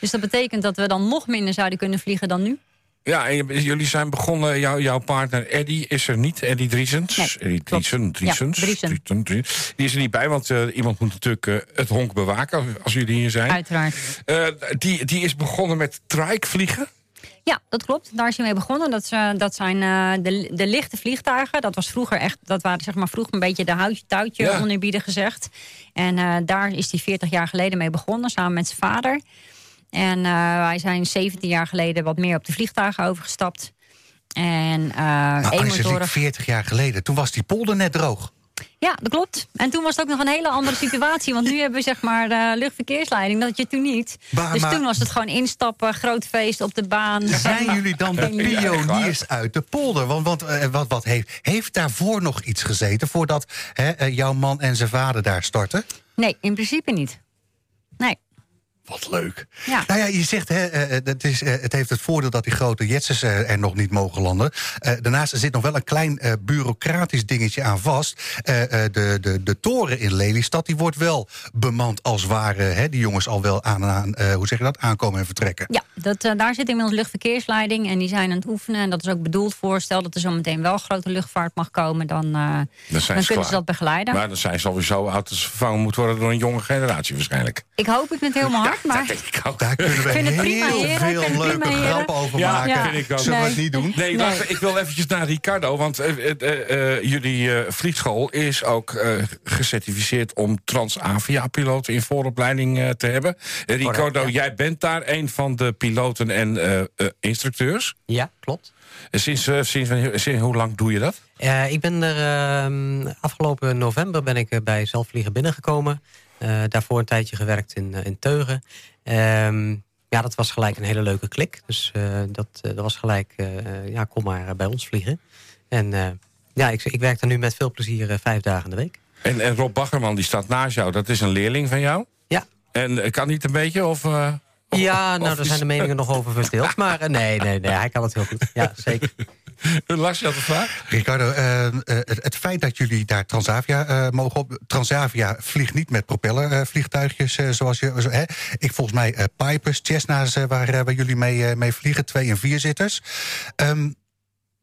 Dus dat betekent dat we dan nog minder zouden kunnen vliegen dan nu. Ja, en jullie zijn begonnen, jou, jouw partner Eddie is er niet, Eddie Driesens. Nee, Eddie. Driesen, Driesens. Ja, Driesen. Driesen. Die is er niet bij, want eh, iemand moet natuurlijk eh, het honk bewaken als jullie hier zijn. Uiteraard. Eh, die, die is begonnen met trike vliegen. Ja, dat klopt. Daar is hij mee begonnen. Dat, dat zijn de, de lichte vliegtuigen. Dat was vroeger echt, dat waren zeg maar vroeger een beetje de houtje touwtje Ja. gezegd. En daar is hij 40 jaar geleden mee begonnen, samen met zijn vader. En eh, wij zijn 17 jaar geleden wat meer op de vliegtuigen overgestapt. En eh Maar Angelique, eenmotorig. 40 jaar geleden, toen was die polder net droog. Ja, dat klopt. En toen was het ook nog een hele andere situatie. Want nu hebben we zeg maar luchtverkeersleiding. Dat je toen niet. Dus maar- toen was het gewoon instappen, groot feest op de baan. Zijn jullie dan de pioniers uit de polder? Want, want eh, wat, wat heeft, heeft daarvoor nog iets gezeten... voordat hè, jouw man en zijn vader daar startten? Nee, in principe niet. Nee. Wat leuk. Ja. Nou ja, je zegt, hè, eh, eh, dat is, eh, het heeft het voordeel dat die grote jetsers eh, er nog niet mogen landen. Eh, daarnaast zit nog wel een klein eh, bureaucratisch dingetje aan vast. Eh, eh, de, de, de toren in Lelystad, die wordt wel bemand als ware... Hè, die jongens al wel aan, aan eh, hoe zeg je dat, aankomen en vertrekken. Ja, dat, eh, daar zit inmiddels luchtverkeersleiding en die zijn aan het oefenen. En dat is ook bedoeld voor. Stel dat er zometeen wel grote luchtvaart mag komen, dan, eh, dan, Dan, zijn kunnen klaar. ze dat begeleiden. Maar dan zijn ze alweer zo oud dat ze vervangen moeten worden door een jonge generatie waarschijnlijk. Ik hoop het met helemaal maar Dat denk ik ook. Daar kunnen we vind het prima, heel veel vind leuke grappen over Ja, maken. ja. vind ik ook. Zullen we het niet doen? Nee, Nee. wacht, ik wil eventjes naar Ricardo. Want eh, eh, eh, jullie eh, vliegschool is ook eh, gecertificeerd... om Trans-Avia-piloten in vooropleiding eh, te hebben. Ricardo, jij bent daar een van de piloten en instructeurs. Ja, klopt. En Sinds, eh, sinds, sinds hoe lang doe je dat? Eh, ik ben er ehm, afgelopen november ben ik bij Zelfvliegen binnengekomen. Eh, daarvoor een tijdje gewerkt in, eh, in Teugen. Ehm, ja, dat was gelijk een hele leuke klik. Dus eh, dat, dat was gelijk, ja, kom maar bij ons vliegen. En ja, ik, ik werk er nu met veel plezier vijf dagen in de week. En, en Rob Baggerman, die staat naast jou. Dat is een leerling van jou. Ja. En kan niet een beetje? Of, Ja, nou, daar zijn de meningen nog over verdeeld. Maar nee, nee, nee, hij kan het heel goed. Ja, zeker. Lars, je vraag? Ricardo, eh, eh, het, het feit dat jullie daar Transavia eh, mogen op... Transavia vliegt niet met propellervliegtuigjes eh, zoals je... hè? Ik volgens mij Pipers, Cessna's waar, jullie mee, mee vliegen. Twee- en vierzitters. Ehm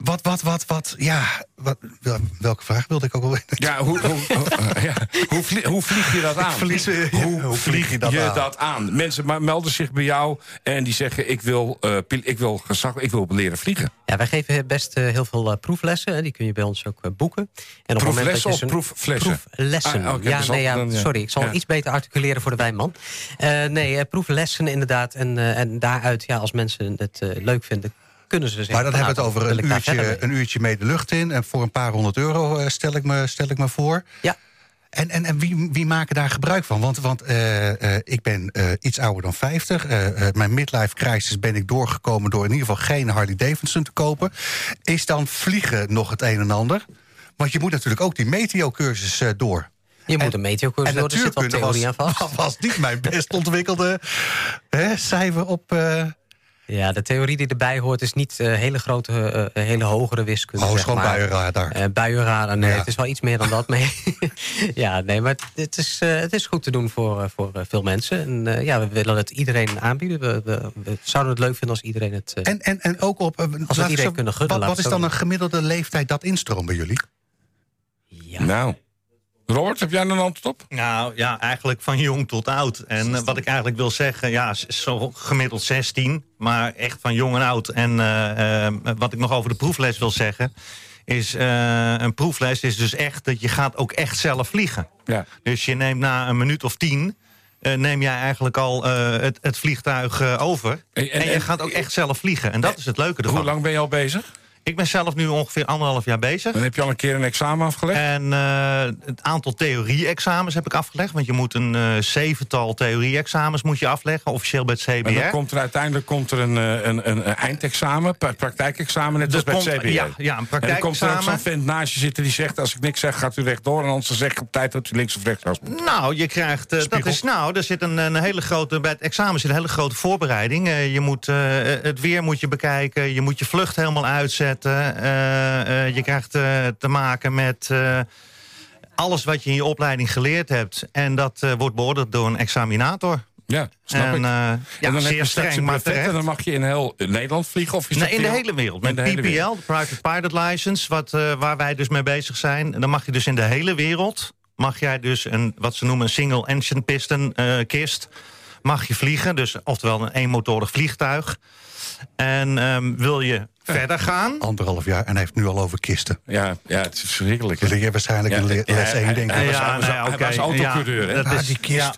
wat, wat, wat, wat... Ja, wat, wel- welke vraag wilde ik ook al... Ja, hoe, hoe, hoe, eh, ja. Hoe, vlie- hoe vlieg je dat aan? Verlies, eh, ja, hoe, vlieg je, dat, aan? Mensen ma- melden zich bij jou en die zeggen... ik wil, eh, ik wil, gezag, ik wil leren vliegen. Ja, wij geven best eh, heel veel proeflessen. hè. Die kun je bij ons ook boeken. En op het moment dat Proeflessen je of zo'n- proefflessen? Proeflessen. Ah, ja, dus nee, ja, dan, ja. sorry, ik zal Ja. iets beter articuleren voor de wijnman. Eh, nee, proeflessen inderdaad. En, eh, en daaruit, ja, als mensen het eh, leuk vinden, kunnen ze zeggen... Maar dan hebben we het over een uurtje, mee. een uurtje mee de lucht in. En voor een paar honderd euro eh, stel, ik me, stel ik me voor. Ja. En, en, en wie, wie maken daar gebruik van? Want, want eh, eh, ik ben iets ouder dan 50. Eh, eh, mijn midlife crisis ben ik doorgekomen door in ieder geval geen Harley Davidson te kopen. Is dan vliegen nog het een en ander? Want je moet natuurlijk ook die meteo-cursus door. Je moet En- een meteocursus door, er zit wat theorie aan vast. was niet mijn best ontwikkelde hè, cijfer op... Ja, de theorie die erbij hoort is niet eh, hele grote, eh, hele hogere wiskunde. oh, maar. buienradar. Eh buienradar, nee, Ja. het is wel iets meer dan dat. Maar ja, nee, maar het is, eh, het is goed te doen voor, eh, voor eh, veel mensen. En eh, ja, we willen het iedereen aanbieden. We, we, we zouden het leuk vinden als iedereen het... eh, En, en, en ook op... eh, ik iedereen zo- kunnen gudden, Wat, is dan een gemiddelde leeftijd dat instroomt bij jullie? ja. Nou. Robert, heb jij een antwoord op? Nou ja, eigenlijk van jong tot oud. En eh, wat ik eigenlijk wil zeggen, ja, zo gemiddeld 16, maar echt van jong en oud. En eh, eh, wat ik nog over de proefles wil zeggen, is een proefles is dus echt dat je gaat ook echt zelf vliegen. Ja. Dus je neemt na een minuut of tien. neem jij eigenlijk al het, het vliegtuig over. En- En, en- je gaat ook echt zelf vliegen. En dat is het leuke ervan. Hoe lang ben je al bezig? Ik ben zelf nu ongeveer anderhalf jaar bezig. Dan heb je al een keer een examen afgelegd? En eh, het aantal theorie-examens heb ik afgelegd. Want je moet een eh, zevental theorie-examens moet je afleggen, officieel bij het CBR. En dan komt er uiteindelijk komt er een, eh, een, een, eindexamen, pra- praktijkexamen, net als bij het CBR. ja, ja, een En dan komt er ook praktijkexamen. zo'n vent naast je zitten die zegt... als ik niks zeg, gaat u rechtdoor. En anders dan zeg ik op tijd dat u links of rechts gaat. Nou, je krijgt. dat is nou, er zit een, een hele grote. Bij het examen zit een hele grote voorbereiding. Je moet het weer moet je bekijken. Je moet je vlucht helemaal uitzetten. Eh, eh, je krijgt eh, te maken met. alles wat je in je opleiding geleerd hebt. En dat wordt beoordeeld door een examinator. Ja, snap en, ik. en dan heb zeer je straks streng, een maar en dan mag je in heel Nederland vliegen? Of is Nee, in de hele wereld. Met de PPL, wereld. de Private Pilot License, wat, waar wij dus mee bezig zijn. Dan mag je dus in de hele wereld, mag jij dus een, wat ze noemen een single engine piston kist, mag je vliegen. Dus oftewel een eenmotorig vliegtuig. En ehm, wil je verder gaan? Anderhalf jaar en hij heeft nu al over kisten. Ja, ja, het is verschrikkelijk. leer je waarschijnlijk in ja, les 1, hij- denk ik. hij Ja, was- nou autocoureur, hè? ja, dat is- die kist. ja.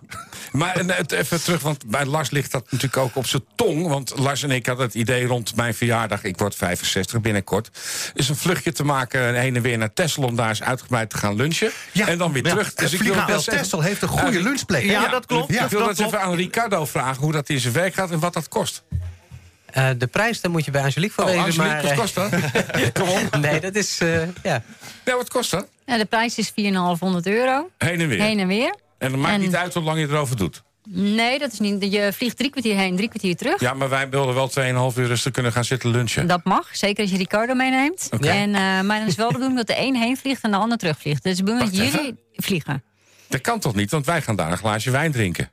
Maar het- even terug, want bij Lars ligt dat natuurlijk ook op zijn tong. Want Lars en ik hadden het idee rond mijn verjaardag, ik word 65 binnenkort... is een vluchtje te maken heen en weer naar Texel... om daar eens uitgebreid te gaan lunchen. Ja, en dan weer ja. terug. Het ik wil even- Texel heeft een goede lunchplek. Ja, dat klopt. Ik wil dat dat even aan Ricardo vragen hoe dat in zijn werk gaat en wat dat kost. Eh, de prijs, daar moet je bij Angelique voor Oh, wezen. Angelique, maar, wat kost dat? Kom op. nee, dat is... eh, ja. Ja, wat kost dat? Ja, de prijs is 4,500 euro. Heen en weer. Heen en weer. En het maakt En- niet uit hoe lang je erover doet. Nee, dat is niet. Je vliegt drie kwartier heen, drie kwartier terug. Ja, maar wij wilden wel 2,5 uur rustig kunnen gaan zitten lunchen. Dat mag, zeker als je Ricardo meeneemt. Oké. En, eh, maar dan is wel de bedoeling dat de een heen vliegt en de ander terugvliegt. Dus de bedoeling dat Wacht jullie vliegen. Dat kan toch niet, want wij gaan daar een glaasje wijn drinken.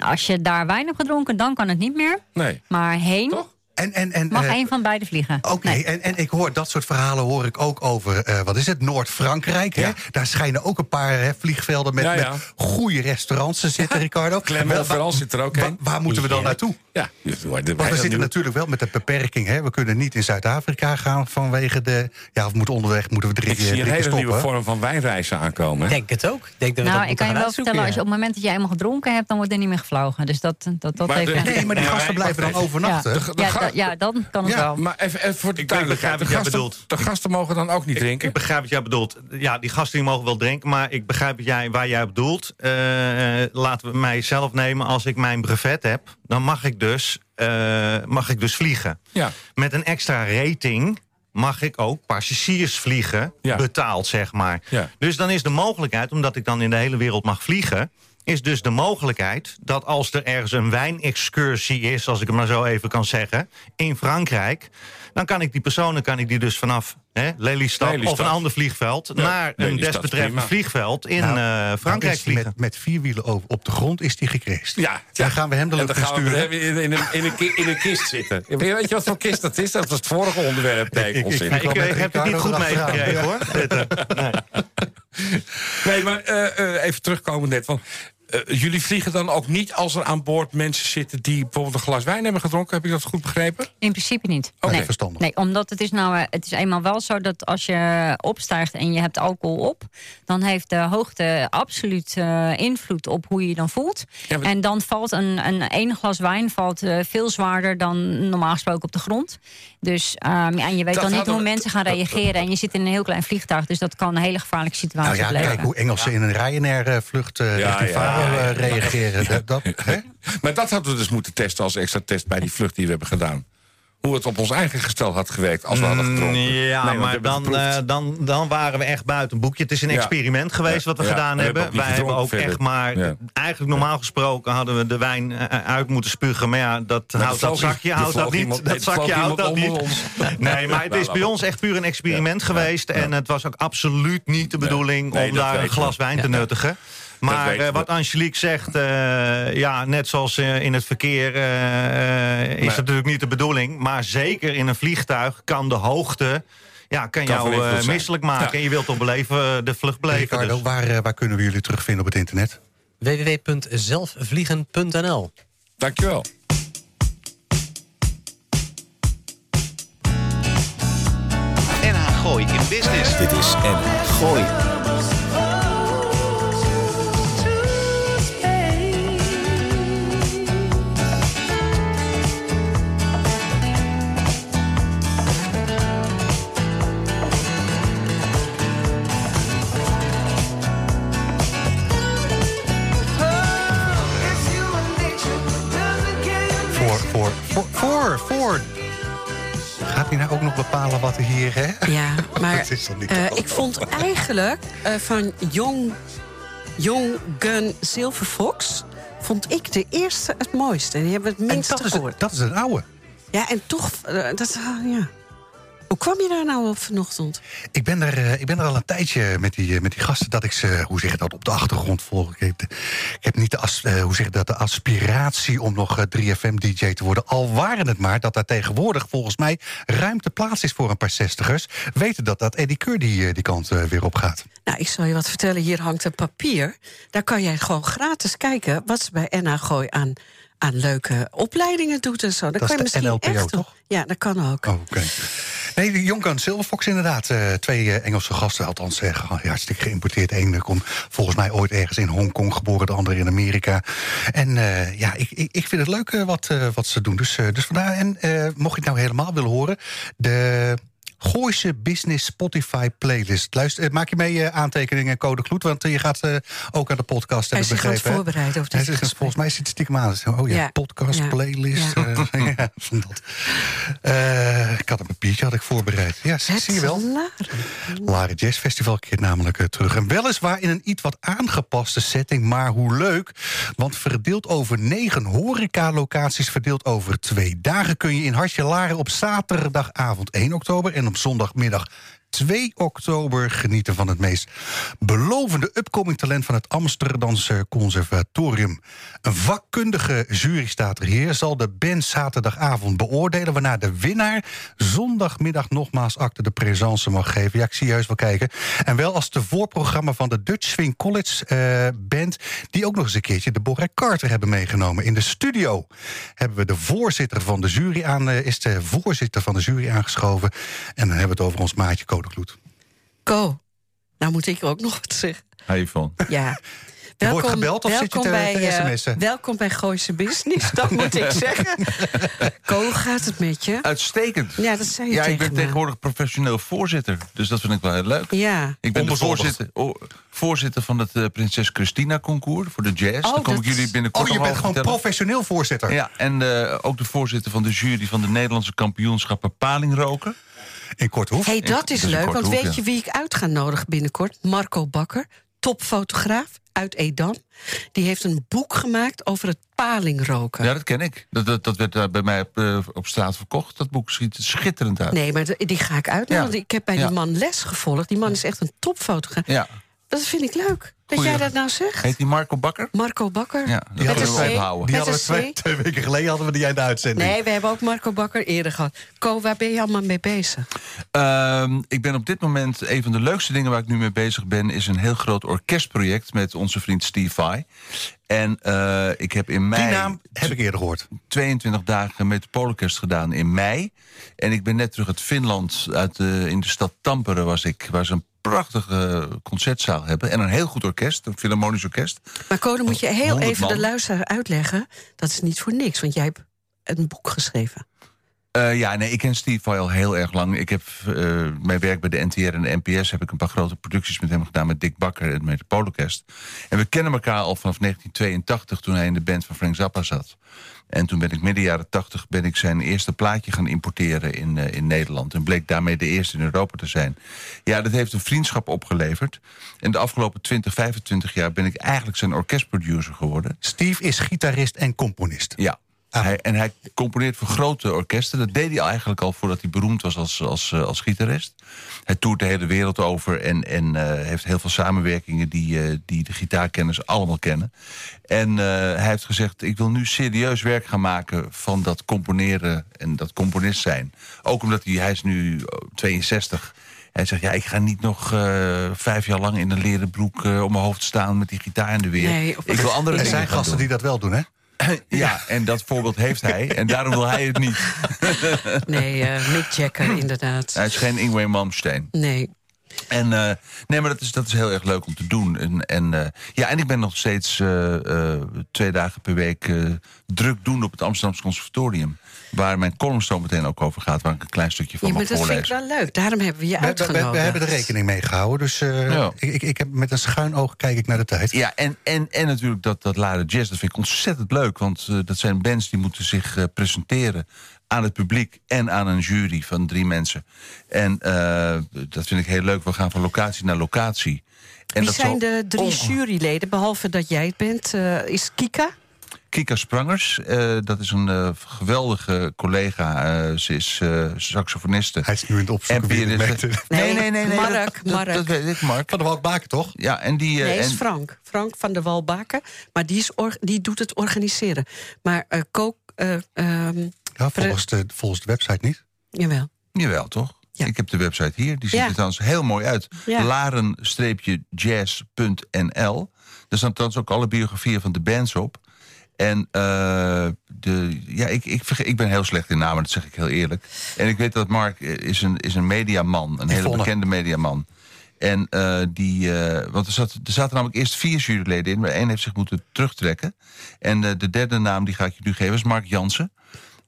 Als je daar wijn hebt gedronken, dan kan het niet meer. Nee, Maar heen toch? En, en, en, mag eh, één van beide vliegen. Oké, Nee. en, en ik hoor dat soort verhalen hoor ik ook over, eh, wat is het, Noord-Frankrijk. hè? Ja. Daar schijnen ook een paar hè, vliegvelden met, Ja, ja. met goede restaurants te zitten, Ricardo. Clermont-Ferrand Waar- zit er ook heen. Waar moeten we dan naartoe? Ja, Want we zitten natuurlijk wel met de beperking. Hè? We kunnen niet in Zuid-Afrika gaan vanwege de... Ja, of moeten onderweg moeten we drie, Ik zie drie een hele stoppen. nieuwe vorm van wijnreizen aankomen. Ik denk het ook. Ik denk dat we Nou, dat ik kan je wel vertellen, als je op het moment dat je eenmaal gedronken hebt, dan wordt er niet meer gevlogen. Dus dat, dat, dat Maar even. Nee, maar die gasten blijven dan overnachten. Ja. Da- dan kan het Ja, wel. Maar even, even voor de Ik duidelijkheid. Begrijp wat jij gasten, bedoelt. de gasten mogen dan ook niet Ik, drinken? ik begrijp wat jij bedoelt. Ja, die gasten die mogen wel drinken, maar ik begrijp wat jij, waar jij op bedoelt. Eh, eh, laten we mijzelf nemen. Als ik mijn brevet heb, dan mag ik dus, eh, mag ik dus vliegen. Ja. Met een extra rating mag ik ook passagiers vliegen, Ja. betaald zeg maar. Ja. Dus dan is de mogelijkheid, omdat ik dan in de hele wereld mag vliegen... is dus de mogelijkheid dat als er ergens een wijnexcursie is, als ik het maar zo even kan zeggen, in Frankrijk, dan kan ik die personen kan ik die dus vanaf hè, Lelystad, Lelystad. of een ander vliegveld naar een prima. vliegveld in Nou, eh, Frankrijk vliegen. Met, met vier wielen over, op de grond is die gecrashed. Ja, Dan gaan we hem de en lucht dan gaan we sturen. hem in, in, een, in, een, ki- in een kist zitten. Weet je wat voor kist dat is? Dat was het vorige onderwerp Ik- ons. ik- ik, heb het niet goed meegekregen hoor. Dit, Nee, maar eh, eh, even terugkomen net. Van, eh, jullie vliegen dan ook niet als er aan boord mensen zitten... die bijvoorbeeld een glas wijn hebben gedronken? Heb ik dat goed begrepen? In principe niet. Oké, nee. verstandig. Nee, omdat het is nou, eh, het is eenmaal wel zo dat als je opstijgt en je hebt alcohol op, dan heeft de hoogte absoluut eh, invloed op hoe je je dan voelt. Ja, maar- En dan valt een, een één glas wijn valt, eh, veel zwaarder dan normaal gesproken op de grond. Dus ehm, ja, en je weet Dat dan niet hoe we- mensen gaan reageren. En je zit in een heel klein vliegtuig, dus dat kan een hele gevaarlijke Nou situatie ja, opleveren. kijk hoe Engelsen in een Ryanair-vlucht uh, Ja, richting ja, ja, eh, reageren. Dat, hè? Maar dat hadden we dus moeten testen als extra test bij die vlucht die we hebben gedaan. Hoe het op ons eigen gestel had gewerkt als we hadden gedronken. Ja, Nee, maar dan, eh, dan, dan waren we echt buiten boekje. Het is een Ja. experiment geweest wat we Ja, gedaan we hebben Wij hebben ook echt maar... Ja. Eigenlijk normaal gesproken hadden we de wijn eh, uit moeten spugen. Maar ja, dat Maar houdt dat zakje houdt dat niet. iemand- Dat zakje houdt dat niet. Nee, maar het is bij ons echt puur een experiment geweest. En het was ook absoluut niet de bedoeling Nee, om daar een glas wijn te nuttigen. Maar eh, wat Angelique zegt, eh, ja, net zoals eh, in het verkeer is het natuurlijk niet de bedoeling. Maar zeker in een vliegtuig kan de hoogte ja, kan jou misselijk maken. Ja. En je wilt toch beleven, de vlucht beleven. Ricardo, dus. waar, waar kunnen we jullie terugvinden op het internet? www.zelfvliegen.nl Dankjewel. NH Gooi in Business. Dit is NH Gooi. Gaat hij nou ook nog bepalen wat er hier, hè? Ja, maar Dat is toch niet eh, ik vond eigenlijk eh, van Young, Young Gun Silver Fox... vond ik de eerste het mooiste. En die hebben het minste dat is, gehoord. dat is een oude. Ja, en toch... eh, dat, ja. Hoe kwam je daar nou op vanochtend? Ik ben er, eh, ik ben er al een tijdje met die, eh, met die gasten dat ik ze, hoe zeg je dat, op de achtergrond volg. Ik heb, ik heb niet de, as, eh, hoe zeg je dat, de aspiratie om nog eh, 3FM-DJ te worden. Al waren het maar dat daar tegenwoordig volgens mij ruimte plaats is voor een paar zestigers. Weten dat dat Eddie Keur die, eh, die kant eh, weer op gaat. Nou, ik zal je wat vertellen. Hier hangt een papier. Daar kan jij gewoon gratis kijken... wat ze bij NH Gooi aan, aan leuke opleidingen doet en zo. Dan Dat kan je is de misschien NLPO, echt... toch? Ja, dat kan ook. Oh, Oké. Nee, de Jonkan Silverfox inderdaad. eh, twee eh, Engelse gasten, althans ja, hartstikke geïmporteerd. Eén komt volgens mij ooit ergens in Hongkong geboren, de andere in Amerika. En ja, ik, ik, ik vind het leuk wat, wat ze doen. Dus, dus vandaar, en mocht je het nou helemaal willen horen... de Gooise Business Spotify playlist. Luister, eh, maak je mee eh, aantekeningen, code gloed... want eh, je gaat ook aan de podcast Hij hebben is begrepen. hè? voorbereiden op Hij dit is- gesprek. Volgens mij zit het stiekem aan. Oh ja, Ja. podcast, Ja. playlist. Ja. ja, van dat. Ik had een papiertje had ik voorbereid. Ja, zie, Het zie je wel. laren. Laren Jazz Festival keert namelijk terug. En weliswaar in een iets wat aangepaste setting, maar hoe leuk. Want verdeeld over negen horecalocaties, verdeeld over twee dagen... kun je in Hartje Laren op zaterdagavond 1 oktober... en op zondagmiddag 2 oktober genieten van het meest belovende upcoming talent van het Amsterdamse Conservatorium. Een vakkundige jury staat er hier, zal de band zaterdagavond beoordelen, waarna de winnaar zondagmiddag nogmaals acte de présence mag geven. Ja, ik zie juist wel kijken. En wel als de voorprogramma van de Dutch Swing College eh, band, die ook nog eens een keertje de Borré Carter hebben meegenomen. In de studio hebben we de voorzitter van de jury aan, eh, is de voorzitter van de jury aangeschoven. En dan hebben we het over ons maatje Code Gloed. Ko, nou moet ik ook nog wat zeggen. Hey Yvonne. Ja. Je wordt gebeld of zit je te- bij, te eh, sms'en? welkom bij Gooise Business, dat moet ik zeggen. Ko, hoe gaat het met je? Uitstekend. Ja, dat zei je Ja, ik ben me. tegenwoordig professioneel voorzitter. Dus dat vind ik wel heel leuk. Ja. Ik ben de voorzitter, voorzitter van het eh, Prinses Christina concours voor de jazz. Oh, Daar kom dat ik jullie binnenkort Oh, je bent gewoon vertellen. professioneel voorzitter. Ja, en eh, ook de voorzitter van de jury van de Nederlandse kampioenschappen palingroken. In Korthoef. hey, dat is een leuk, want weet je wie ik uit ga nodigen binnenkort? Marco Bakker, topfotograaf uit Edam. Die heeft een boek gemaakt over het palingroken. Ja, dat ken ik. Dat, dat, dat werd daar bij mij op, eh, op straat verkocht. Dat boek ziet er schitterend uit. Nee, maar die ga ik uitleggen. Ja. want Ik heb bij Ja. die man les gevolgd. Die man is echt een topfotograaf. Ja. Dat vind ik leuk. Dat jij dat nou zegt. Heet die Marco Bakker? Marco Bakker. Ja, dat Die hadden we. Die hadden twee, twee weken geleden hadden we die aan de uitzending. Nee, we hebben ook Marco Bakker eerder gehad. Ko, waar ben je allemaal mee bezig? Ehm, ik ben op dit moment, een van de leukste dingen waar ik nu mee bezig ben... is een heel groot orkestproject met onze vriend Steve Vai. En eh, ik heb in mei... Die naam heb ik eerder gehoord. 22 dagen met de Polorkest gedaan in mei. En ik ben net terug uit Finland. Uit de, in de stad Tampere was ik. Waar ze een prachtige concertzaal hebben. En een heel goed orkest, een filharmonisch orkest. Maar dan moet je heel 100 even de luisteraar uitleggen. Dat is niet voor niks, want jij hebt een boek geschreven. Eh, ja, nee, ik ken Steve al heel erg lang. Ik heb eh, mijn werk bij de NTR en de NPS... heb ik een paar grote producties met hem gedaan... met Dick Bakker en met de Polorkest. En we kennen elkaar al vanaf 1982... toen hij in de band van Frank Zappa zat. En toen ben ik midden jaren 80 ben ik zijn eerste plaatje gaan importeren in, eh, in Nederland. En bleek daarmee de eerste in Europa te zijn. Ja, dat heeft een vriendschap opgeleverd. En de afgelopen 20, 25 jaar ben ik eigenlijk zijn orkestproducer geworden. Steve is gitarist en componist. Ja. Ah. Hij, en hij componeert voor grote orkesten. Dat deed hij eigenlijk al voordat hij beroemd was als, als, eh, als gitarist. Hij toert de hele wereld over en, en eh, heeft heel veel samenwerkingen die, eh, die de gitaarkenners allemaal kennen. En eh, hij heeft gezegd: Ik wil nu serieus werk gaan maken van dat componeren en dat componist zijn. Ook omdat hij, hij is nu eh, 62. Hij zegt, ja, ik ga niet nog eh, vijf jaar lang in een leren broek eh, om mijn hoofd staan met die gitaar in de weer. Nee, of- ik wil andere Er zijn gasten doen. die dat wel doen, hè? Ja, en dat voorbeeld heeft hij. En daarom wil hij het niet. Nee, eh, Mick Jagger, inderdaad. Hij is geen Ingwe Malmsteen. Nee. En, eh, nee, maar dat is, dat is heel erg leuk om te doen. En, en, eh, ja, en ik ben nog steeds eh, eh, twee dagen per week eh, druk doen op het Amsterdamse Conservatorium. Waar mijn column zo meteen ook over gaat, waar ik een klein stukje van Ja, maar mag dat vind ik wel leuk. Daarom hebben we je We, we- we- uitgenodigd. we hebben er rekening mee gehouden. Dus eh, Ja. ik, ik, ik heb met een schuin oog kijk ik naar de tijd. Ja, en, en, en natuurlijk dat, dat Laren Jazz, dat vind ik ontzettend leuk. Want eh, dat zijn bands die moeten zich eh, presenteren aan het publiek en aan een jury van drie mensen. En eh, dat vind ik heel leuk. We gaan van locatie naar locatie. En Wie dat zijn de drie juryleden, behalve dat jij het bent? eh, is Kika? Kika Sprangers, eh, dat is een eh, geweldige collega. Eh, ze is eh, saxofoniste. Hij is nu in het opzoeken wie het. Nee, nee, nee. nee Mark, dat, Mark. Dat, weet ik, Mark. Van de Walkbaken, toch? Ja, en die... Nee, is en- Frank. Frank van der Walbaken. Maar die, is die doet het organiseren. Maar eh Kook... eh, ehm, Ja, volgens de, volgens de website niet. jawel. Jawel, toch? Ja. Ik heb de website hier. Die ziet Ja. er trouwens heel mooi uit. Ja. Laren-jazz.nl. Daar staan trouwens ook alle biografieën van de bands op. En eh, de, ja, ik, ik, ik ben heel slecht in namen, dat zeg ik heel eerlijk. En ik weet dat Mark eh, is een, is een mediaman, een hele bekende mediaman. En eh, die, eh, want er, zat, er zaten namelijk eerst vier juryleden in, maar één heeft zich moeten terugtrekken. En de derde naam die ga ik je nu geven is Mark Jansen.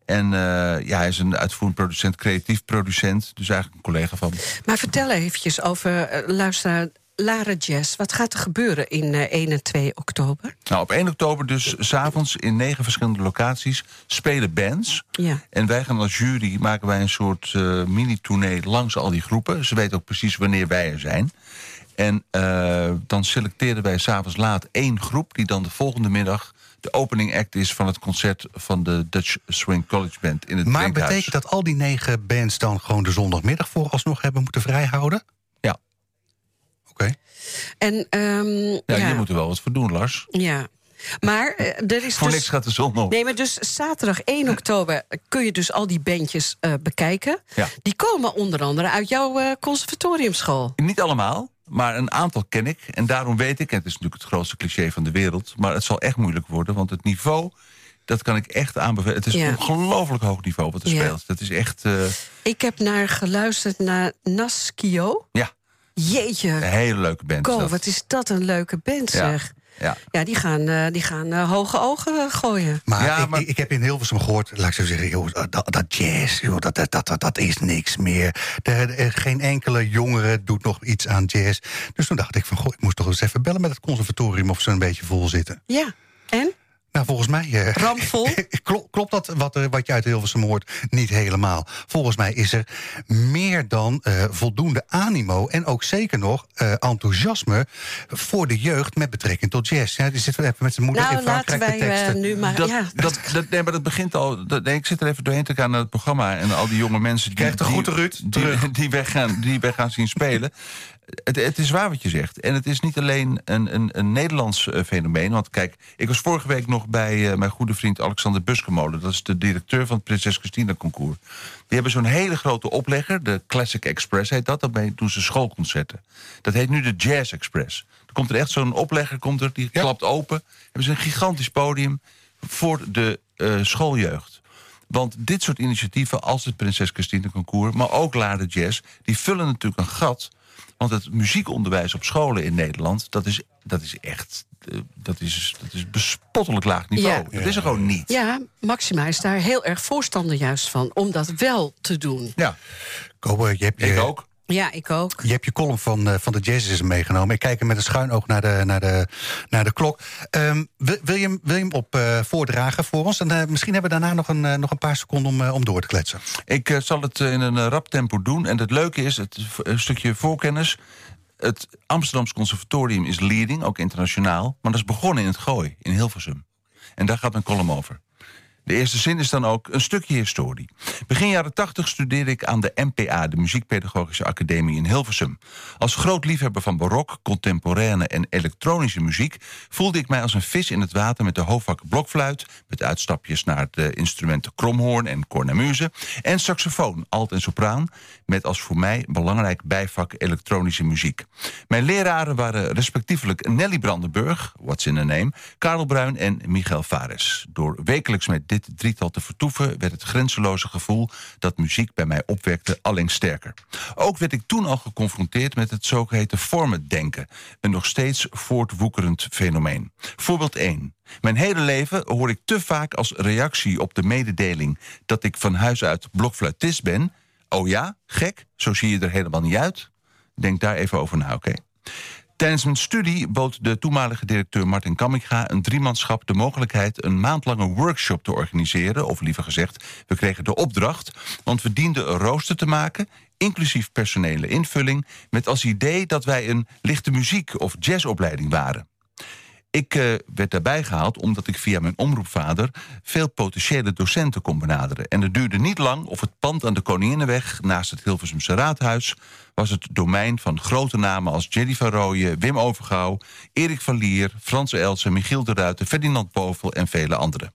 En eh, ja, hij is een uitvoerend producent, creatief producent. Dus eigenlijk een collega van me. Maar vertel eventjes over, luisteraar, Lara Jazz. Wat gaat er gebeuren in eh, 1 en 2 oktober? Nou, op 1 oktober dus s'avonds in negen verschillende locaties spelen bands. Ja. En wij gaan als jury, maken wij een soort eh, mini-tournee langs al die groepen. Ze weten ook precies wanneer wij er zijn. En eh, dan selecteren wij s'avonds laat één groep... die dan de volgende middag de opening act is van het concert... van de Dutch Swing College Band in het Maar Drinkhuis. betekent dat al die negen bands dan gewoon de zondagmiddag vooralsnog hebben moeten vrijhouden? Oké. En, ehm, Ja, ja, je moet er wel wat voor doen, Lars. ja. Maar eh, er is Voor dus... niks gaat de zon op. Nee, maar dus zaterdag 1 oktober kun je dus al die bandjes eh, bekijken. Ja. Die komen onder andere uit jouw eh, conservatoriumschool. Niet allemaal, maar een aantal ken ik. En daarom weet ik, en het is natuurlijk het grootste cliché van de wereld... maar het zal echt moeilijk worden, want het niveau... dat kan ik echt aanbevelen. Het is Ja. een ongelooflijk hoog niveau wat er Ja. speelt. Dat is echt Ik heb naar geluisterd naar Naskio. ja, Jeetje, een hele leuke band. dat. wat is dat een leuke band, zeg. Ja. Ja, die gaan, eh, die gaan eh, hoge ogen eh, gooien. Maar, Ja, ik, maar- Ik, ik heb in Hilversum gehoord, laat ik zo zeggen, joh, dat, dat jazz, joh, dat, dat, dat, dat is niks meer. Er, er- geen enkele jongere doet nog iets aan jazz. Dus toen dacht ik van, goh, ik moest toch eens even bellen met het conservatorium of ze een beetje vol zitten. Ja, en? Nou, volgens mij... eh, Ramvol? Klopt, klopt dat wat, eh, wat je uit Hilversum hoort? Niet helemaal. Volgens mij is er meer dan eh, voldoende animo... en ook zeker nog eh, enthousiasme voor de jeugd met betrekking tot jazz. Ja, die zitten even met zijn moeder Nou, in Frankrijk laten wij eh, teksten. nu maar... Dat, ja. dat, dat, nee, maar dat begint al. Dat, nee, ik zit er even doorheen te gaan naar het programma. En al die jonge mensen die, Krijgt de die, groeten, Ruud, die, terug. die, weggaan, die weggaan zien spelen. Het, het is waar wat je zegt. En het is niet alleen een, een, een Nederlands eh, fenomeen. Want kijk, ik was vorige week nog bij eh, mijn goede vriend Alexander Buskemolen. Dat is de directeur van het Prinses Christina Concours. Die hebben zo'n hele grote oplegger. De Classic Express heet dat. Daarmee doen ze schoolconcerten. Dat heet nu de Jazz Express. Er komt er echt zo'n oplegger, komt er, die klapt open. Hebben ze een gigantisch podium voor de eh, schooljeugd. Want dit soort initiatieven, als het Prinses Christine Concours... maar ook Lade Jazz, die vullen natuurlijk een gat. Want het muziekonderwijs op scholen in Nederland... dat is, dat is echt eh, dat is, dat is bespottelijk laag niveau. Ja. Dat is er gewoon niet. Ja, Maxima is daar heel erg voorstander juist van. Om dat wel te doen. Ja, Kobe, je hebt je, ik ook. Ja, ik ook. Je hebt je column van, eh, van de Jazzism meegenomen. Ik kijk er met een schuin oog naar de, naar de, naar de klok. Ehm, wil, wil, je, hem- wil je hem op eh, voordragen voor ons? En eh, misschien hebben we daarna nog een, nog een paar seconden om, om door te kletsen. Ik zal het in een rap tempo doen. En het leuke is, het stukje voorkennis... het Amsterdamse Conservatorium is leading, ook internationaal... maar dat is begonnen in het Gooi, in Hilversum. En daar gaat mijn column over. De eerste zin is dan ook een stukje historie. Begin jaren 80 studeerde ik aan de MPA, de Muziekpedagogische Academie in Hilversum. Als groot liefhebber van barok, contemporaine en elektronische muziek... voelde ik mij als een vis in het water met de hoofdvak blokfluit... met uitstapjes naar de instrumenten kromhoorn en cornemuse... en saxofoon, alt en sopraan... met als voor mij belangrijk bijvak elektronische muziek. Mijn leraren waren respectievelijk Nelly Brandenburg, what's in a name... Karel Bruin en Michael Fares. Door wekelijks met dit drietal te vertoeven... werd het grenzeloze gevoel dat muziek bij mij opwekte alleen sterker. Ook werd ik toen al geconfronteerd met het zogeheten formatdenken... een nog steeds voortwoekerend fenomeen. Voorbeeld 1. Mijn hele leven hoor ik te vaak als reactie op de mededeling... dat ik van huis uit blokfluitist ben... oh ja, gek, zo zie je er helemaal niet uit... Denk daar even over na, oké? Tijdens mijn studie bood de toenmalige directeur Martin Kamminga... een driemanschap de mogelijkheid een maandlange workshop te organiseren. Of liever gezegd, we kregen de opdracht... want we dienden een rooster te maken, inclusief personele invulling... met als idee dat wij een lichte muziek- of jazzopleiding waren. Ik eh, werd daarbij gehaald omdat ik via mijn omroepvader... veel potentiële docenten kon benaderen. En het duurde niet lang of het pand aan de Koninginnenweg... naast het Hilversumse Raadhuis... was het domein van grote namen als Jerry van Rooyen... Wim Overgouw, Erik van Lier, Frans Elsen... Michiel de Ruiter, Ferdinand Povel en vele anderen.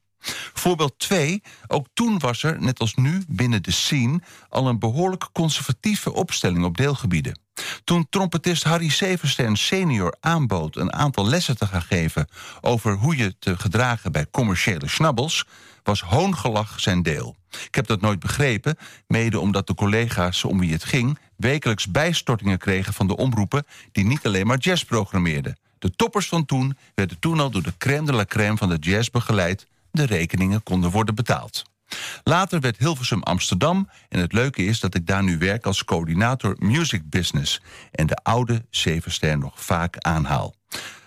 Voorbeeld 2. Ook toen was er, net als nu binnen de scene... al een behoorlijk conservatieve opstelling op deelgebieden. Toen trompetist Harry Severstern senior aanbood... een aantal lessen te gaan geven over hoe je te gedragen bij commerciële schnabbels... was hoongelach zijn deel. Ik heb dat nooit begrepen, mede omdat de collega's om wie het ging... wekelijks bijstortingen kregen van de omroepen... die niet alleen maar jazz programmeerden. De toppers van toen werden toen al door de crème de la crème van de jazz begeleid. De rekeningen konden worden betaald. Later werd Hilversum Amsterdam en het leuke is dat ik daar nu werk als coördinator Music Business en de oude Zevenster nog vaak aanhaal.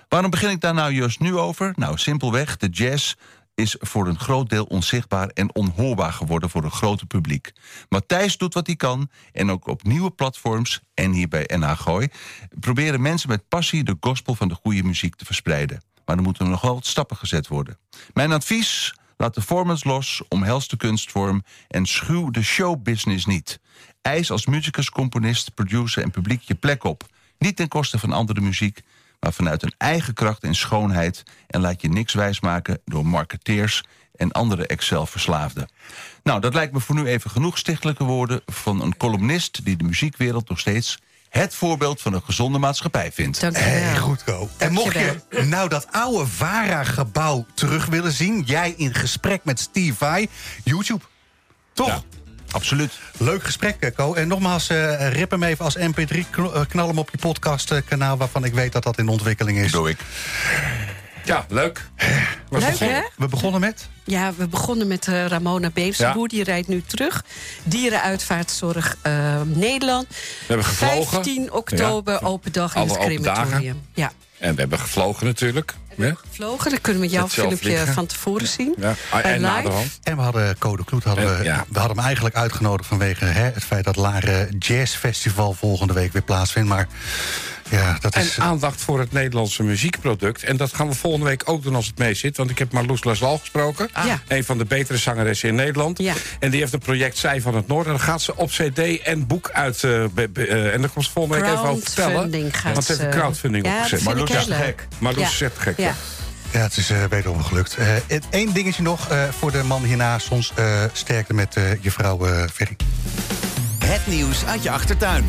Waarom begin ik daar nou juist nu over? Nou, simpelweg, de jazz is voor een groot deel onzichtbaar en onhoorbaar geworden voor een grote publiek. Matthijs doet wat hij kan en ook op nieuwe platforms en hier bij NH proberen mensen met passie de gospel van de goede muziek te verspreiden. Maar er moeten nog wel wat stappen gezet worden. Mijn advies: laat de formats los, omhels de kunstvorm en schuw de showbusiness niet. Eis als muzikus, componist, producer en publiek je plek op. Niet ten koste van andere muziek, maar vanuit een eigen kracht en schoonheid. En laat je niks wijsmaken door marketeers en andere Excel-verslaafden. Nou, dat lijkt me voor nu even genoeg stichtelijke woorden van een columnist die de muziekwereld nog steeds het voorbeeld van een gezonde maatschappij vindt. Dank je Hey, goed, Ko. En mocht je nou dat oude VARA-gebouw terug willen zien... jij in gesprek met Steve Vai, YouTube. Toch? Ja. Absoluut. Leuk gesprek, Ko. En nogmaals, eh, rip hem even als mp3. kn- eh, Knal hem op je podcastkanaal... waarvan ik weet dat dat in ontwikkeling is. Doe ik. Ja, leuk. Leuk, hè? We begonnen met... Ja, we begonnen met eh, Ramona Beemseboer. Die rijdt nu terug. Dierenuitvaartzorg eh, Nederland. We hebben gevlogen. 15 oktober, Ja. open dag in Alle het crematorium. Ja. En we hebben gevlogen natuurlijk. Ja? Vlogen, dan kunnen we jouw filmpje van tevoren zien. Ja. Eh, En. En we hadden Code Kloet, hadden we, ja. we hadden hem eigenlijk uitgenodigd vanwege hè, het feit dat Laren Jazz Festival volgende week weer plaatsvindt. Maar ja, dat En is. aandacht voor het Nederlandse muziekproduct. En dat gaan we volgende week ook doen als het mee zit. Want ik heb Marloes Laswal gesproken. Ja. Een van de betere zangeressen in Nederland. Ja. En die heeft een project Zij van het Noorden. Dan gaat ze op cd en boek uit. eh, be- be- eh, en daar komt ze volgende week even over vertellen. Gaat Want ze heeft crowdfunding Ja, opgezet. Marloes is gek. Marloes Ja. is echt gek. Ja. Ja, het is eh wederom gelukt. Eén dingetje nog eh, voor de man hiernaast. Soms eh, sterkte met eh, je vrouw eh Ferry. Het nieuws uit je achtertuin.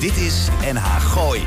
Dit is NH Gooi.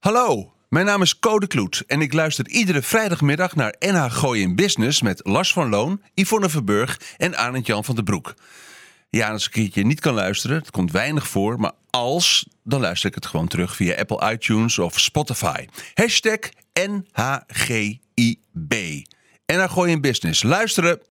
Hallo, mijn naam is Code Kloet en ik luister iedere vrijdagmiddag naar NH Gooi in Business met Lars van Loon, Yvonne Verburg en Arend Jan van den Broek. Ja, als ik een niet kan luisteren, het komt weinig voor, maar als, dan luister ik het gewoon terug via Apple iTunes of Spotify. Hashtag NHGIB. NH Gooi in Business. Luisteren!